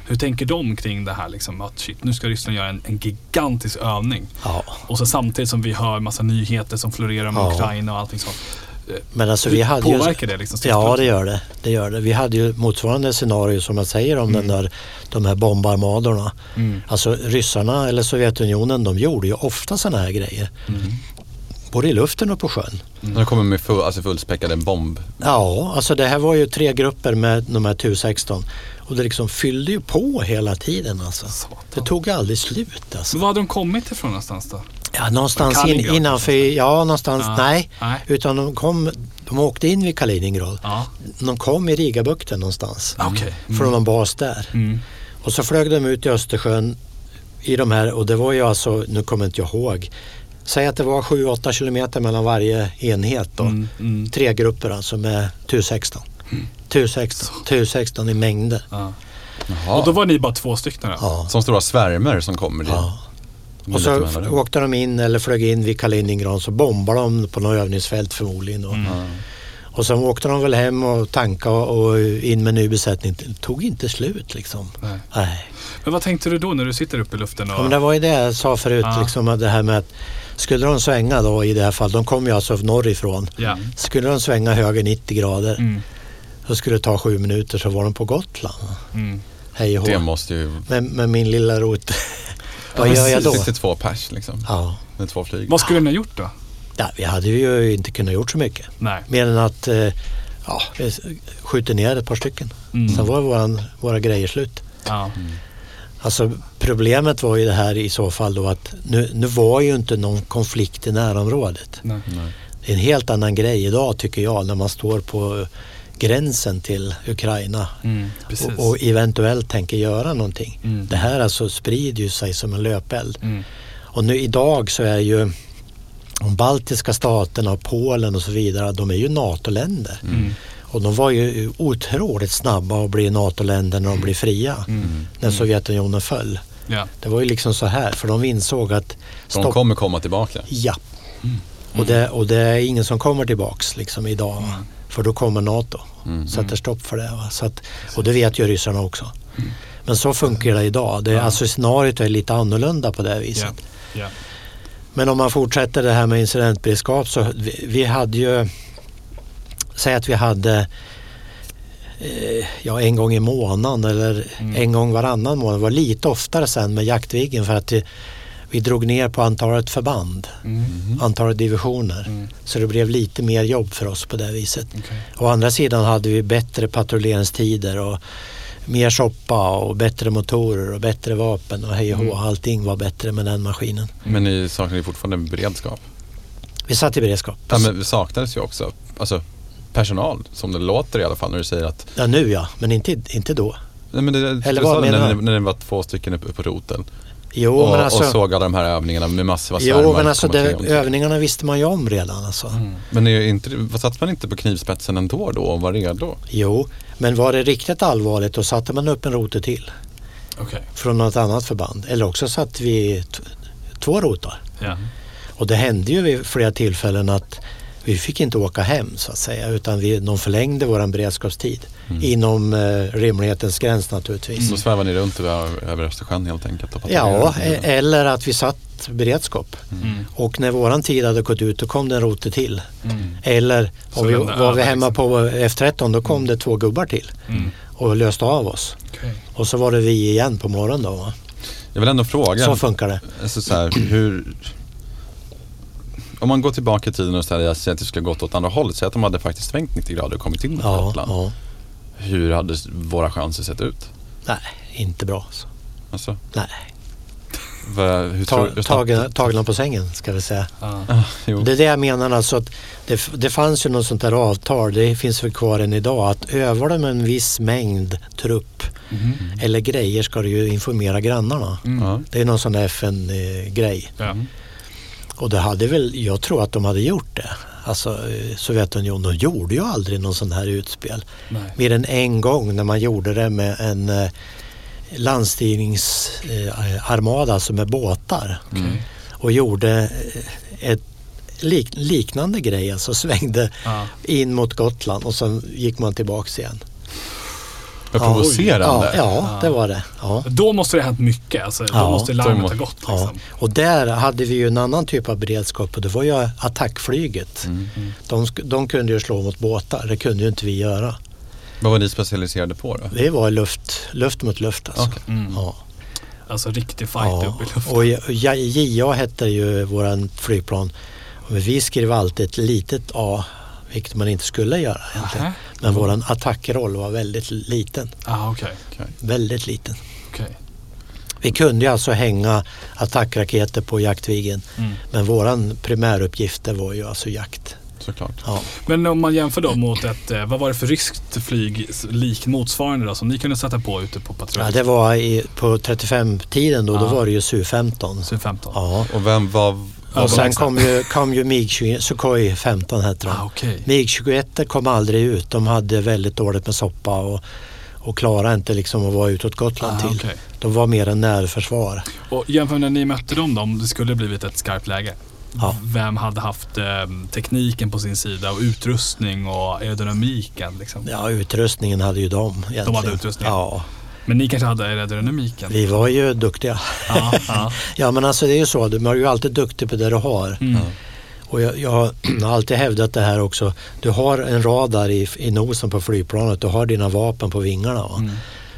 Hur tänker de kring det här liksom att shit, nu ska Ryssland göra en, en gigantisk övning. Ja. Och så samtidigt som vi hör massa nyheter som florerar om Ja. Ukraina och allting sånt. Men alltså vi hade ju... påverkar det liksom Ja, det gör det. det gör det. Vi hade ju motsvarande scenario som jag säger om den där, de här bombarmadorna. Mm. Alltså ryssarna eller Sovjetunionen de gjorde ju ofta sådana här grejer. Mm. Både i luften och på sjön. De kommer med full, alltså fullspäckade bomb. Ja, alltså det här var ju tre grupper med de här Tu-16 och det liksom fyllde ju på hela tiden alltså. Satan. Det tog aldrig slut alltså. Men var hade de kommit ifrån någonstans då? Ja, någonstans in, innanför, ja någonstans, Ja. nej. Nej. Utan de kom, de åkte in vid Kaliningrad. Ja, De kom i Rigabukten någonstans. okej. Från någon bas där. Mm. Och så flög de ut i Östersjön i de här och det var ju alltså, nu kommer inte jag ihåg, säg att det var 7-8 kilometer mellan varje enhet då. Mm, mm. Tre grupper alltså med Tu-16. Tu-16, Tu-16 i mängder. Ja. Och då var ni bara två stycken då? Ja. Som stora svärmar som kommer i ja. Och så åkte de in eller flög in vid Kaliningrad så bombade de på något övningsfält förmodligen. Och, Mm. Och sen åkte de väl hem och tankade och in med ny besättning. Det tog inte slut liksom. Nej. Nej. Men vad tänkte du då när du sitter uppe i luften? Och... Ja, men det var ju det jag sa förut, Ja. liksom, att det här med att skulle de svänga då i det här fallet, de kom ju alltså norrifrån. Ja. Skulle de svänga höger 90 grader Mm. Så skulle det ta sju minuter så var de på Gotland. Mm. Hej och Det måste ju... Med, med min lilla rot. Vad Ja, gör jag då? 62 pers liksom. Ja. Med två flyg. Vad skulle ni ha gjort då? ja, vi hade ju inte kunnat gjort så mycket. Nej. Mer än att eh, ja, vi skjuter ner ett par stycken. Mm. Sen var våran, våra grejer slut. Ja. Alltså problemet var ju det här i så fall då att nu, nu var ju inte någon konflikt i närområdet. Nej. Nej. Det är en helt annan grej idag tycker jag när man står på gränsen till Ukraina Mm, och, och eventuellt tänker göra någonting. Mm. Det här alltså sprider ju sig som en löpeld. Mm. Och nu idag så är ju de baltiska staterna och Polen och så vidare, de är ju NATO-länder. Mm. Och de var ju otroligt snabba att bli NATO-länder när de blev fria. Mm. När Sovjetunionen föll. Ja. Det var ju liksom så här, för de insåg att De kommer komma tillbaka. Ja. Och, det, och det är ingen som kommer tillbaks liksom idag. Mm. För då kommer NATO. Mm. Sätter stopp för det. Va? Så att, och det vet ju ryssarna också. Men så funkar det idag. Det, Ja. Alltså scenariot är lite annorlunda på det viset. Ja. Ja. Men om man fortsätter det här med incidentberedskap så vi, vi hade ju, säg att vi hade eh, ja, en gång i månaden eller Mm. en gång varannan månad. Det var lite oftare sen med Jaktviggen för att vi, vi drog ner på antalet förband, Mm. antalet divisioner. Mm. Så det blev lite mer jobb för oss på det viset. Okej. Å andra sidan hade vi bättre patrulleringstider och mer soppa och bättre motorer och bättre vapen och hej och. Mm. Allting var bättre med den maskinen. Men ni saknar ju fortfarande beredskap. Vi satt i beredskap. Ja, men det saknades ju också alltså, personal, som det låter i alla fall när du säger att Ja, nu ja, men inte, inte då. Nej, men det, Eller vad menar när, du? när det var två stycken uppe på roten. Jo, och, men alltså, och såg alla de här övningarna med massor av jo, svärmar men alltså det, övningarna visste man ju om redan. Alltså. Mm. Men är inte, satt man inte på knivspetsen ändå då och var redo? Jo, men var det riktigt allvarligt då satte man upp en rote till Okej. från något annat förband. Eller också satt vi två rotar. Ja. Och det hände ju vid flera tillfällen att vi fick inte åka hem så att säga utan vi, de förlängde vår beredskapstid Mm. inom eh, rimlighetens gräns naturligtvis. Så svävar ni runt över, över Östersjön helt enkelt? Och Ja, e- eller att vi satt beredskap. Mm. Och när våran tid hade gått ut då kom det en rote till. Mm. Eller om vi var vi hemma på F13 då kom det två gubbar till Mm. och löste av oss. Okej. Och så var det vi igen på morgonen då. Va? Jag vill ändå fråga, Så funkar det. alltså, så här, hur... Om man går tillbaka i tiden och säger att det skulle gått åt andra hållet, säg att de hade faktiskt svängt 90 grader och kommit in mot Ja, Gotland. ja. Hur hade våra chanser sett ut? Nej, inte bra. Alltså. Alltså, Nej. hur Ta, tror du? tagna, tagna på sängen ska vi säga. Ah. Det är det jag menar alltså att det, det fanns ju något sånt där avtal, det finns väl kvar än idag, att övar de en viss mängd trupp Mhm. eller grejer ska du ju informera grannarna. Mm. Det är någon sån FN-grej. Ja. Och det hade väl, jag tror att de hade gjort det. Alltså eh, Sovjetunionen, de gjorde ju aldrig någon sån här utspel. Nej. Mer än en gång när man gjorde det med en eh, landstigningsarmada, alltså med båtar. Mm. Och gjorde eh, ett lik, liknande grej, alltså svängde Ja. in mot Gotland och sen gick man tillbaks igen. Ja. provocerande. Ja, ja, det var det. Ja. Då måste det ha hänt mycket. Alltså, då Ja, måste larmet ha gått. Ja. Liksom. Och där hade vi ju en annan typ av beredskap och det var ju attackflyget. Mm. De, sk- de kunde ju slå mot båtar, det kunde ju inte vi göra. Vad var ni specialiserade på då? Det var luft, luft mot luft alltså. Okej. Mm. Ja. Alltså riktig fight Ja. upp i luften. Och JA hette ju våran flygplan. Vi skrev alltid ett litet A, vilket man inte skulle göra egentligen. Nähä. Men våran attackroll var väldigt liten. Ah, okej. Väldigt liten. okej. Vi kunde ju alltså hänga attackraketer på Jaktviggen. Mm. Men våran primäruppgift var ju alltså jakt. Såklart. Ja. Men om man jämför då mot ett, eh, vad var det för ryskt flyg lik motsvarande då som ni kunde sätta på ute på patrull? Ja, det var i, på 35-tiden då, då Ja. var det ju Su-15. Su-15? Ja. Och vem var... Och sen kom ju, kom ju MiG-21, Sukhoi 15 hette de. Ah, okej. MiG-21 kom aldrig ut. De hade väldigt dåligt med soppa och, och klarade inte liksom att vara utåt Gotland Ah, till. okej. De var mer en närförsvar. Och jämför när ni mötte dem då, om det skulle blivit ett skarpt läge. Ja. Vem hade haft eh, tekniken på sin sida och utrustning och aerodynamiken? Liksom? Ja, utrustningen hade ju de egentligen. De hade utrustningen? Ja, Men ni kanske hade aerodynamiken? vi var ju duktiga. Ja, ja. Ja, men alltså det är ju så. Du är ju alltid duktig på det du har. Mm. Och jag, jag har alltid hävdat det här också. Du har en radar i, i nosen på flygplanet. Du har dina vapen på vingarna. Va? Mm.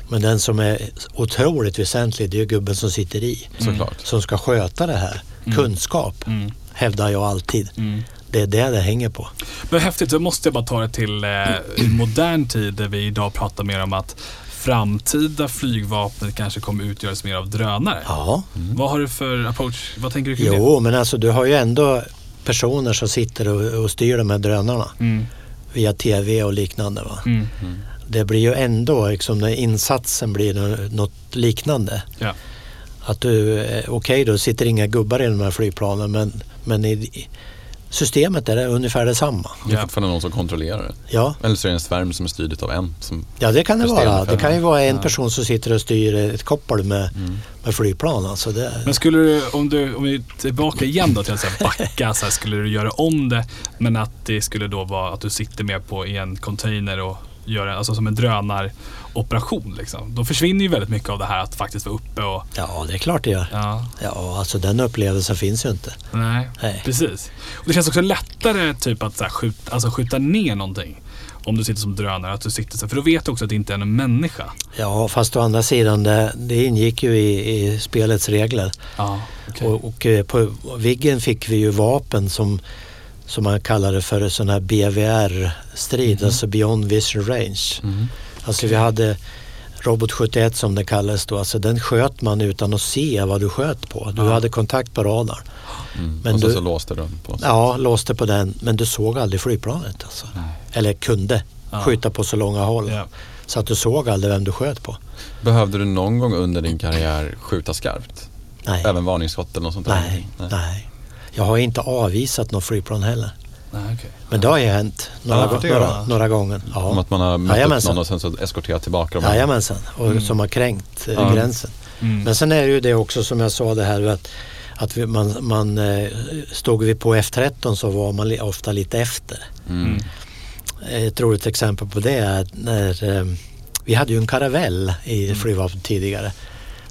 Men den som är otroligt väsentlig det är gubben som sitter i. Såklart. Som ska sköta det här. Mm. Kunskap Mm. hävdar jag alltid. Mm. Det är det det hänger på. Men häftigt, då måste jag bara ta det till eh, modern tid där vi idag pratar mer om att framtida flygvapnet kanske kommer utgöras mer av drönare. Ja, Vad har du för approach? Vad tänker du kring det? jo men alltså du har ju ändå personer som sitter och, och styr de här drönarna Mm, via tv och liknande. Va? mm, Det blir ju ändå, liksom, när insatsen blir nå- något liknande. ja. Att du, eh, okej då sitter inga gubbar i de här flygplanen men, men i systemet är det ungefär detsamma. Det är Ja. fortfarande någon som kontrollerar det. Ja, Eller så är det en svärm som är styrd av en. Som, ja det kan det vara. Det kan ju vara en Ja. person som sitter och styr ett koppel med, mm. med flygplan. Alltså det, Men skulle du, om, du, om vi är tillbaka igen då till att så backa, så här, skulle du göra om det men att det skulle då vara att du sitter med på i en container och gör det, alltså som en drönaroperation liksom. Då försvinner ju väldigt mycket av det här att faktiskt vara uppe och ja, det är klart det gör. ja, Ja, alltså den upplevelsen finns ju inte. nej, Nej. precis. Och det känns också lättare typ att så här, skjuta, alltså, skjuta ner någonting. Om du sitter som drönare, att du sitter så för då vet du också att det inte är en människa. Ja, fast å andra sidan det, det ingick ju i, i spelets regler. Ja, okej. Och, och eh, på Viggen fick vi ju vapen som, som man kallade för sån här BVR-strid, alltså Beyond Vision Range. Mm. Alltså vi hade Robot 71 som det kallades då, alltså den sköt man utan att se vad du sköt på. Du Ja. hade kontakt på radarn. Mm. Men och så, du- så låste den på sig. Ja, låste på den, men du såg aldrig flygplanet alltså. Nej. Eller kunde Ja. skjuta på så långa håll. Ja. Så att du såg aldrig vem du sköt på. Behövde du någon gång under din karriär skjuta skarpt? Nej, Även varningsskott eller något sånt där? nej, nej. Jag har inte avvisat något flygplan heller. Nej, okej. Men det har ju hänt några, Ja, några, några gånger. Om Ja. att man har mött upp någon och sen så eskorterat tillbaka dem? Jajamensan, och Mm. som har kränkt eh, Ja. gränsen. Mm. Men sen är det ju det också som jag sa det här att, att vi, man, man eh, stod vi på F13 så var man ofta lite efter. Mm. Mm. Ett roligt exempel på det är när eh, vi hade ju en karavell i Mm. flygvapnet tidigare.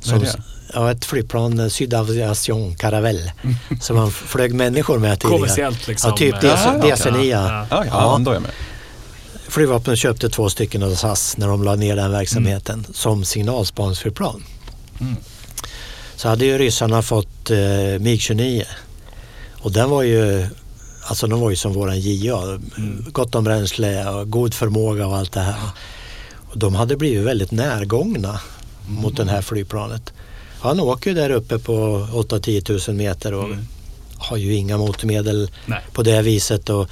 Det? Ja, ett flygplan, eh, Sydavation Caravelle, som man flög människor med tidigare. Kommersiellt liksom. Ja, typ eh, DC, Ja, okej. DC9. Ja, Ja, ja, Ja. då är jag med. Flygvapnet köpte två stycken av SAS när de la ner den verksamheten som signalspaningsflygplan. Mm. Så hade ju ryssarna fått eh, MiG-29 och den var ju Alltså de var ju som våran JA. Mm. Gott om bränsle och god förmåga och allt det här. Och de hade blivit väldigt närgångna mot det här flygplanet. Han åker ju där uppe på 8-10 tusen meter och Mm. har ju inga motmedel Nej. på det viset och,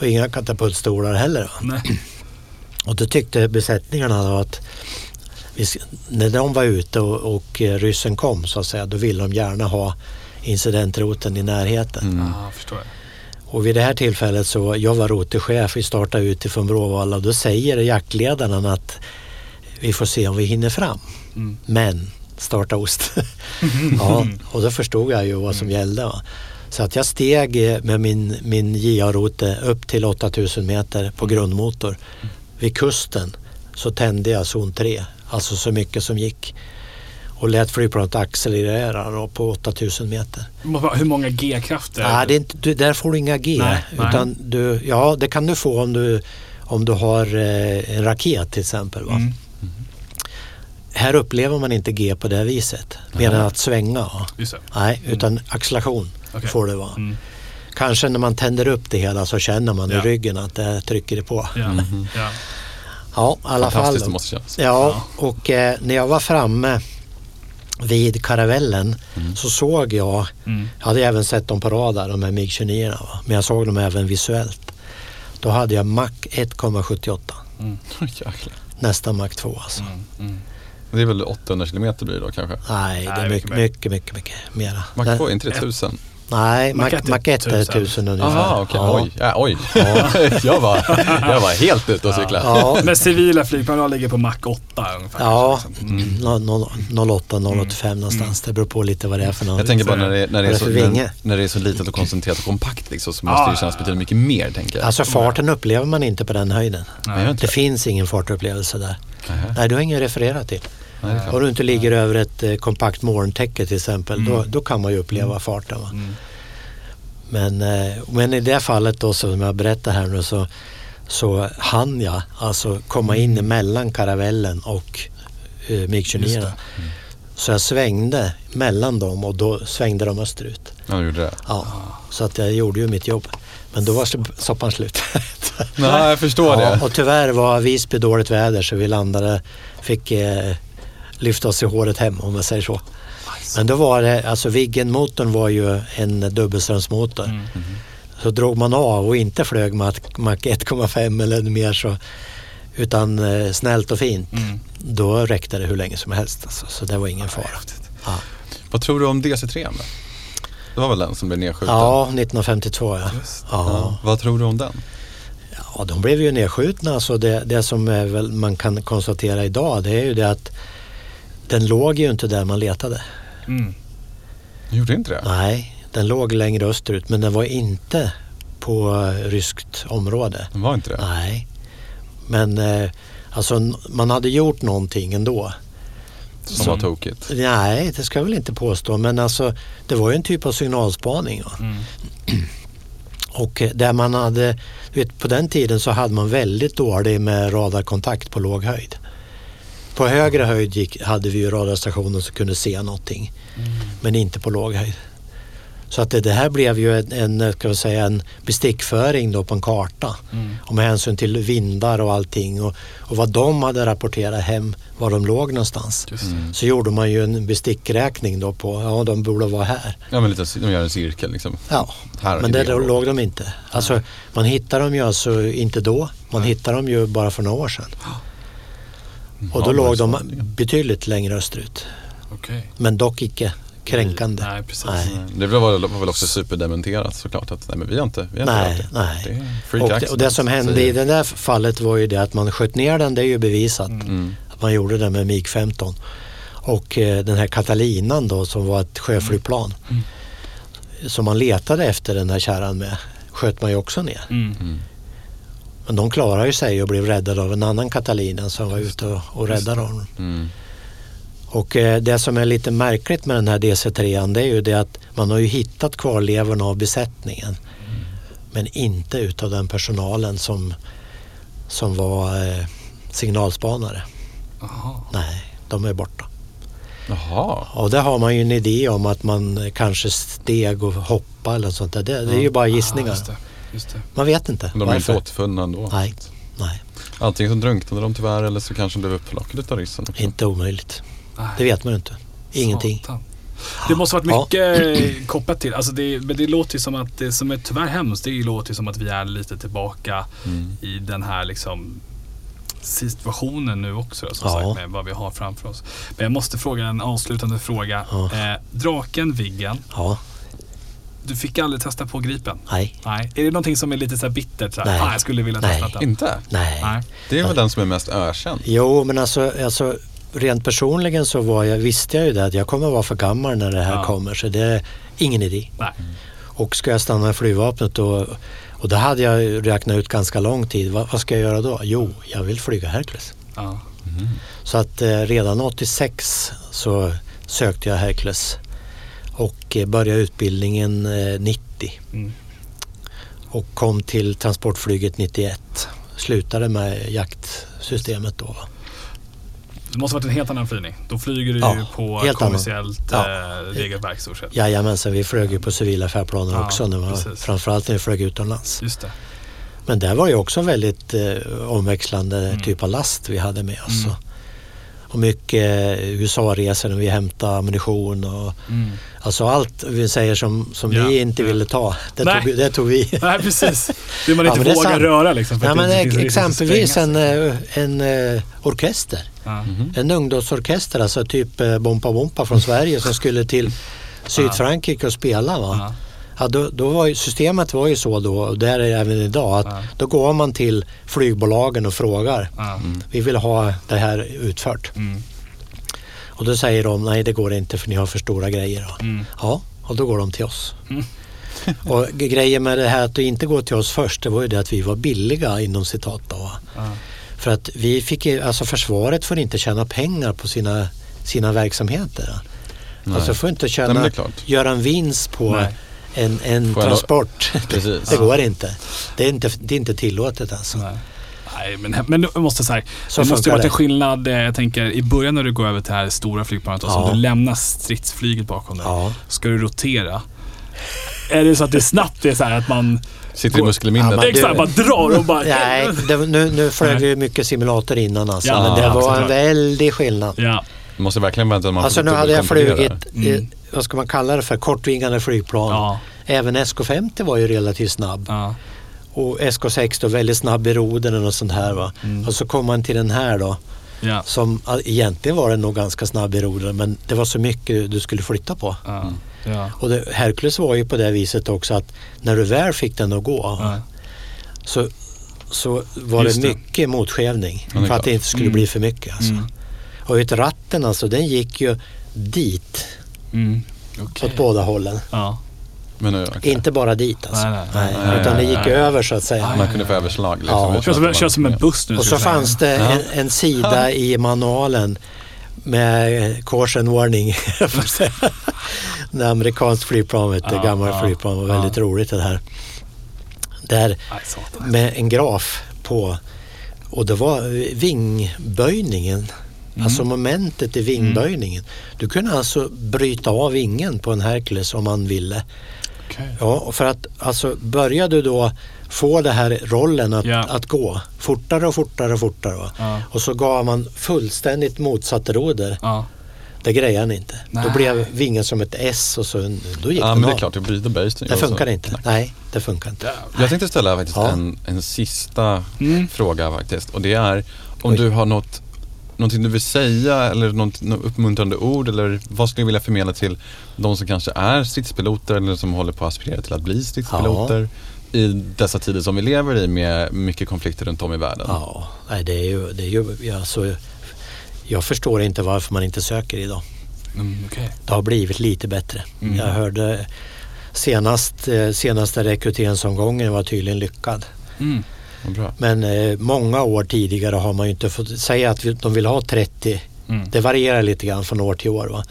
och inga katapultstolar heller. Och då tyckte besättningarna då att när de var ute och, och ryssen kom så att säga, då ville de gärna ha incidentroten i närheten. Mm. Ja, förstår jag. Och vid det här tillfället så, jag var roterchef, vi startade utifrån Bråvalla och då säger jaktledaren att vi får se om vi hinner fram. Mm. Men starta ost. ja, och då förstod jag ju vad som gällde. Va? Så att jag steg eh, med min, min JA-rote upp till 8000 meter på grundmotor. Vid kusten så tände jag zon 3, alltså så mycket som gick. Och lät flygplanet accelerera då på 8000 meter. Hur många G-krafter? Nej, det är inte, du, där får du inga G. Nej, nej. utan Du, ja, det kan du få om du, om du har eh, en raket till exempel. Va? Mm. Här upplever man inte G på det viset. Jaha. att svänga. Nej, utan acceleration Okej. får det vara. Mm. Kanske när man tänder upp det hela så känner man Ja. i ryggen att det trycker det på. Ja. Mhm. ja. Ja, i alla fall. Det måste kännas. Ja, och eh, när jag var framme vid karavellen Mm. så såg jag, Mm. jag hade även sett dem på radar, de här MiG-29, va? men jag såg dem även visuellt. Då hade jag Mach 1,78, Mm. Nästan Mach 2 alltså. Mm. Mm. Det är väl 800 kilometer blir det då kanske? Nej, det är mycket mycket, mycket, mycket, mycket mera. Den- 2, är inte det 1000? Nej, Mach 1 är 1000. 1000 ungefär. Jaha, okej. Ja. Oj. Ja, oj. jag, var, jag var helt ute och cyklade. Ja, Men civila flygplan ligger på Mach 8 ungefär. ja mm. no- no- 08, 085 någonstans. Det beror på lite vad det är för något. Jag tänker bara när det, när, det är så, när, när det är så litet och koncentrerat och kompakt liksom, så Ja, måste det ja, kännas betydligt mycket mer tänker jag. Alltså farten upplever man inte på den höjden. Det finns ingen fartupplevelse där. Nej, du har ingen att referera till. Nej. Om du inte ligger över ett eh, kompakt molntäcke till exempel, då, Mm. då kan man ju uppleva farten. Va? Mm. Men, eh, men i det fallet då som jag berättar här nu så, så hann jag alltså komma in emellan karavellen och eh, Just MiG-29. det. Så jag svängde mellan dem och då svängde de österut. Ja, du gjorde det. Ja, så att jag gjorde ju mitt jobb. Men då var soppan slut. Nej, jag förstår Ja, det. och tyvärr var Visby dåligt väder så vi landade, fick eh, lyfta oss i håret hem om man säger så. Men då var det, alltså Viggen-motorn var ju en dubbelströmsmotor. Mm. Så drog man av och inte flög Mach Mach 1,5 eller mer så, utan eh, snällt och fint. Mm. Då räckte det hur länge som helst. Alltså, så det var ingen fara. Ja, Vad tror du om DC3? Då? Det var väl den som blev nedskjuten? ja 1952 ja. Ja. Vad tror du om den? Ja, de blev ju nedskjutna. Så det, det som är väl man kan konstatera idag det är ju det att den låg ju inte där man letade. Mm. Gjorde inte det? Nej, den låg längre österut men den var inte på eh, ryskt område. Den var inte det? Nej, men eh, alltså man hade gjort någonting ändå. Som var tokigt? Nej, det ska jag väl inte påstå men alltså det var ju en typ av signalspaning. Mm. Och eh, där man hade, vet, på den tiden så hade man väldigt dålig med radarkontakt på låg höjd. På högre höjd gick, hade vi ju radarstationer som kunde se någonting. Men inte på låg höjd. Så att det, det här blev ju en, en, ska säga, en bestickföring då på en karta. Mm. Och med hänsyn till vindar och allting och, och vad de hade rapporterat hem, var de låg någonstans. Mm. Så gjorde man ju en bestickräkning då på, ja de borde vara här. Ja, men lite, de gör en cirkel liksom. Ja, Här men där låg de inte. Alltså, man hittar dem ju alltså inte då. Man hittar dem ju bara för några år sedan. Och då låg det de betydligt längre österut. Okej. Men dock icke kränkande. Nej, precis. Nej. Det var, var väl också superdementerat såklart att nej men vi har inte, vi har inte Nej, det. nej. Det freak Och det, och det som hände i det där fallet var ju det att man sköt ner den, det är ju bevisat. Mm. Att man gjorde det med MiG-15. Och eh, den här Catalinan då som var ett sjöflygplan. Mm. Som man letade efter den här kärran med sköt man ju också ner. Mm. Mm. Men de klarade ju sig och blev räddade av en annan Catalina som var ute och, och räddade honom. Mm. Och eh, det som är lite märkligt med den här DC3 det är ju det att man har ju hittat kvarlevorna av besättningen. Men inte utav den personalen som, som var eh, signalspanare. Jaha. Nej, de är borta. Jaha. Och där har man ju en idé om att man kanske steg och hoppade eller sånt där. Det, det är ju bara gissningar. det. Det. Man vet inte Men de är inte återfunna ändå. Nej, nej, Antingen så drunknade de tyvärr eller så kanske de blev upplockade av ryssen också. inte omöjligt. Nej. Det vet man ju inte. Ingenting. Satan. Det måste varit Ja. mycket eh, kopplat till, alltså det, men det låter ju som att det som är tyvärr hemskt, det låter ju som att vi är lite tillbaka Mm. i den här liksom situationen nu också som Ja. sagt med vad vi har framför oss. Men jag måste fråga en avslutande fråga. Ja. Eh, draken Viggen, Ja, du fick aldrig testa på Gripen? nej, Nej. Är det någonting som är lite så här bittert? Så här, Nej. Fan, jag skulle vilja Nej. testa den. Inte? nej. Nej. Det är väl den som är mest ökänd? Jo, men alltså, alltså rent personligen så var jag, visste jag ju det att jag kommer vara för gammal när det här Ja. kommer. Så det är ingen idé. Nej. Och ska jag stanna i flygvapnet då, och då hade jag räknat ut ganska lång tid. Vad, vad ska jag göra då? Jo, jag vill flyga Hercules. Ja. Så att eh, redan 86 så sökte jag Hercules och eh, började utbildningen eh, 90 Mm. och kom till transportflyget 91. Slutade med jaktsystemet då. Det måste varit en helt annan flygning. Då flyger du Ja, ju på kommersiellt annan. eh, regelverk stort sett. Jajamensan, vi flög ju på civila färdplaner Ja, också. När precis. framförallt när vi flög utomlands. Just det. Men där var ju också väldigt eh, omväxlande Mm. typ av last vi hade med oss. Mm. Och, mycket USA-resor när vi hämtade ammunition och Mm. alltså allt vi säger som, som Ja, ni inte ja. ville ta, det Nej. tog, vi- det tog vi. Nej, precis. Det man Ja, inte är vågar röra liksom. Ja, att men att exempelvis en, eh, en eh, orkester. Ja. Mhm. En ungdomsorkester, alltså typ eh, Bompa Bompa från Sverige som skulle till Sydfrankrike och spela. Va? Ja. Då, då var ju, systemet var ju så då, och där är det även idag, att Ja. då går man till flygbolagen och frågar. Ja. Vi vill ha det här utfört. Mm. Och då säger de, nej det går inte för ni har för stora grejer. Mm. Ja, och då går de till oss. Mm. och grejen med det här att det inte går till oss först, det var ju det att vi var billiga inom citat. Då. Ja. För att vi fick alltså försvaret får inte tjäna pengar på sina, sina verksamheter. Nej. Alltså får inte tjäna, det göra en vinst på Nej. En, en transport. Precis. det går inte. Det är inte. Det är inte tillåtet alltså. Nej. Nej, men, men jag måste säga, Så det måste ju varit en det. skillnad, eh, jag tänker i början när du går över till det här stora flygplanet och så Ja. du lämnar stridsflyget bakom dig. Ja. Ska du rotera? Är det så att det är snabbt det är så här att man Sitter i muskelminnet. Ja, Exakt, bara drar och bara... Nej, det, nu, nu flög vi mycket simulator innan alltså. Ja, men det var en väldig skillnad. Ja. Det måste verkligen att man Alltså nu hade jag flugit, eh, vad ska man kalla det för, kortvingande flygplan. Ja. Även SK50 var ju relativt snabb. Ja. Och SK6 då väldigt snabb i rodren och sånt här va. Och så kom man till den här då. Ja. Som egentligen var den nog ganska snabb i rodren men det var så mycket du skulle flytta på. Ja. Ja. Och det, Hercules var ju på det viset också att när du väl fick den att gå Ja. så, så var Just det det. mycket det är för att det inte skulle Mm. bli för mycket. Alltså. Mm. Och vet, ratten alltså den gick ju dit Mm. Okej. åt båda hållen. Ja. Men, eh, okej. Inte bara dit alltså. Nej, nej, nej, utan det gick nej. över så att säga. Man kunde få överslag. Liksom, Ja. utan Känns som, en buss nu. Och så fanns det Ja. en, en sida i manualen med caution warning. det amerikanskt flygplan, vet du, Ja, gamla ja, flygplan var ja. väldigt roligt det här. Där med en graf på och det var vingböjningen. Mm. Alltså momentet i vingböjningen. Du kunde alltså bryta av vingen på en Hercules om man ville. Okej. Ja, och för att alltså börjar du då få det här rollen att, Ja. att gå fortare och fortare och fortare. Ja. Och så gav man fullständigt motsatt roder. Ja. Det grejer han inte. Nej. Då blev vingen som ett S och så då gick Ja, den men det av. är klart, det blir the base. Det funkar inte. Nej, det funkar inte. Jag tänkte ställa faktiskt Ja. en, en sista Mm. fråga faktiskt. Och det är om Oj. du har något, någonting du vill säga eller något, något uppmuntrande ord eller vad skulle du vilja förmedla till de som kanske är stridspiloter eller som håller på att aspirera till att bli stridspiloter i dessa tider som vi lever i med mycket konflikter runt om i världen. Ja, nej, det är ju, det är ju ja, så, jag förstår inte varför man inte söker idag. Mm, okej. Det har blivit lite bättre. Mm. Jag hörde senast, eh, senaste rekryteringsomgången var tydligen lyckad. Mm. Bra. Men eh, många år tidigare har man ju inte fått säga att de vill ha 30. Mm. Det varierar lite grann från år till år. Va?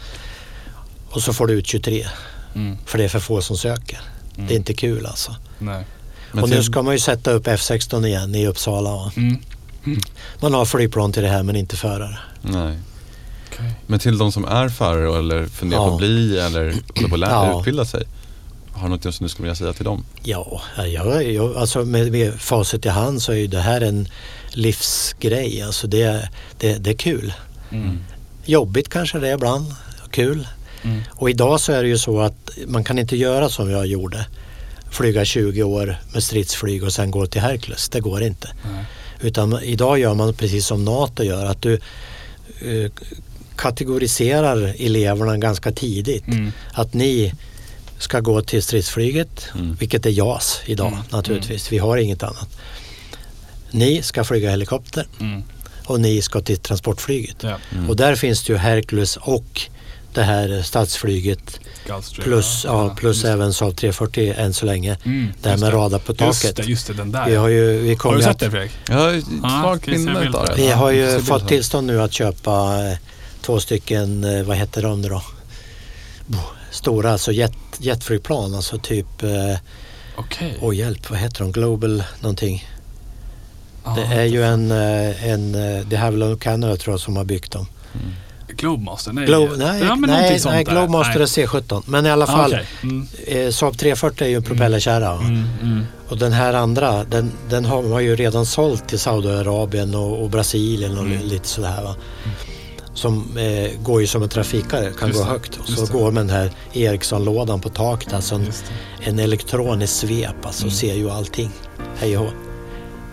Och så får du ut 23 Mm. för det är för få som söker. Mm. Det är inte kul alltså. Nej. Men och nu ska man ju sätta upp F16 igen i Uppsala. Va? Mm. Man har flygplan till det här men inte förare. Nej. Men till de som är förare eller funderar på Ja. att bli eller håller på att lära, Ja. utbilda sig. Har du något som du skulle vilja säga till dem? Ja, jag, jag, alltså med, med facit i hand så är ju det här en livsgrej. Alltså det, det, det är kul. Mm. Jobbigt kanske det är ibland, kul. Mm. Och idag så är det ju så att man kan inte göra som jag gjorde. Flyga 20 år med stridsflyg och sen gå till Hercules. Det går inte. Nej. Utan idag gör man precis som NATO gör. Att du eh, kategoriserar eleverna ganska tidigt. Mm. Att ni ska gå till stridsflyget, Mm. vilket är JAS idag Mm. naturligtvis. Vi har inget annat. Ni ska flyga helikopter Mm. och ni ska till transportflyget. Ja. Mm. Och där finns det ju Hercules och det här stadsflyget Gulfstream. plus, ja, plus just- även Saab 340 än så länge. Mm, det här just med radar på Just taket. det, just det, den där. Vi har ju, vi har du sett att, det Fredrik? Jag har ett Ja, svagt minne det. vi har ju ser fått tillstånd nu att köpa eh, två stycken, eh, vad heter de nu då? Stora, alltså jet, jetflygplan, alltså typ, eh, Okej. åh hjälp, vad heter de? Global någonting. Ja, Det är ju en, eh, en eh, det här är väl Canada tror jag som har byggt dem. Globemaster? Nej. Glo- nej, ja, nej, nej. Globemaster är Nej. C17. Men i alla Ah, fall, okej. Mm. eh, Saab 340 är ju en propellerkärra. va? Mm, mm. Och den här andra, den, den har man ju redan sålt till Saudiarabien och, och Brasilien och Mm. lite sådär. Va? Som eh, går ju som en trafikare, kan Just gå högt. Och så går med den här Ericsson-lådan på taket. Alltså en, en elektronisk svep, alltså Mm. ser ju allting. Hej och.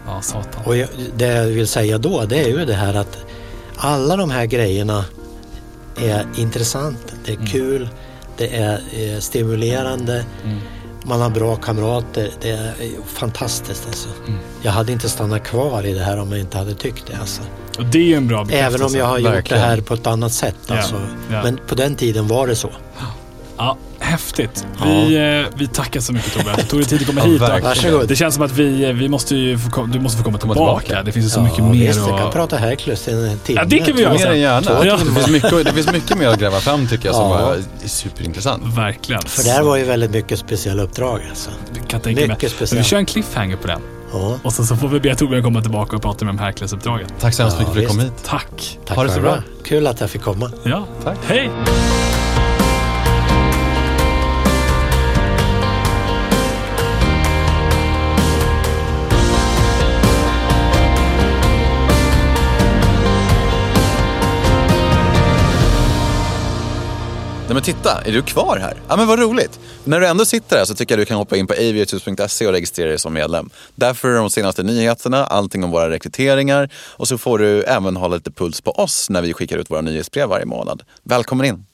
Ja, satan. Och jag, det jag vill säga då, det är ju det här att alla de här grejerna är intressant, det är Mm. kul, det är eh, stimulerande, Mm. Man har bra kamrater, det är fantastiskt alltså. Mm. Jag hade inte stannat kvar i det här om jag inte hade tyckt det alltså. Och det är ju en bra Även bekräftelse. om jag har gjort verkligen. det här på ett annat sätt alltså. ja. Men på den tiden var det så. Ja, häftigt. Ja. Vi, eh, vi tackar så mycket Tobbe. Det tog dig tid att komma Ja, hit. verkligen. Varsågod. Det känns som att vi, eh, vi måste ju få, du måste få komma tillbaka. tillbaka. Det finns ju så ja, mycket mer visst, jag kan prata Hercules i en timme. Ja, det kan vi göra. Mer än gärna. Två Det finns, mycket, det finns mycket mer att gräva fram tycker jag som Ja. var superintressant. Verkligen. För det här var ju väldigt mycket speciella uppdrag alltså. Det kan jag tänka. Mycket speciellt. vi kör en cliffhanger på den. Ja. Och sen så får vi be Torbjörn komma tillbaka och prata med om Hercules-uppdraget. Tack så hemskt Ja, mycket för att du kom hit. Tack. Tack Ha det så bra. Kul att jag fick komma. Ja, Tack. hej. Nej men titta, är du kvar här? Ja men vad roligt! När du ändå sitter här så tycker jag du kan hoppa in på aviators.se och registrera dig som medlem. Där får du de senaste nyheterna, allting om våra rekryteringar och så får du även hålla lite puls på oss när vi skickar ut våra nyhetsbrev varje månad. Välkommen in!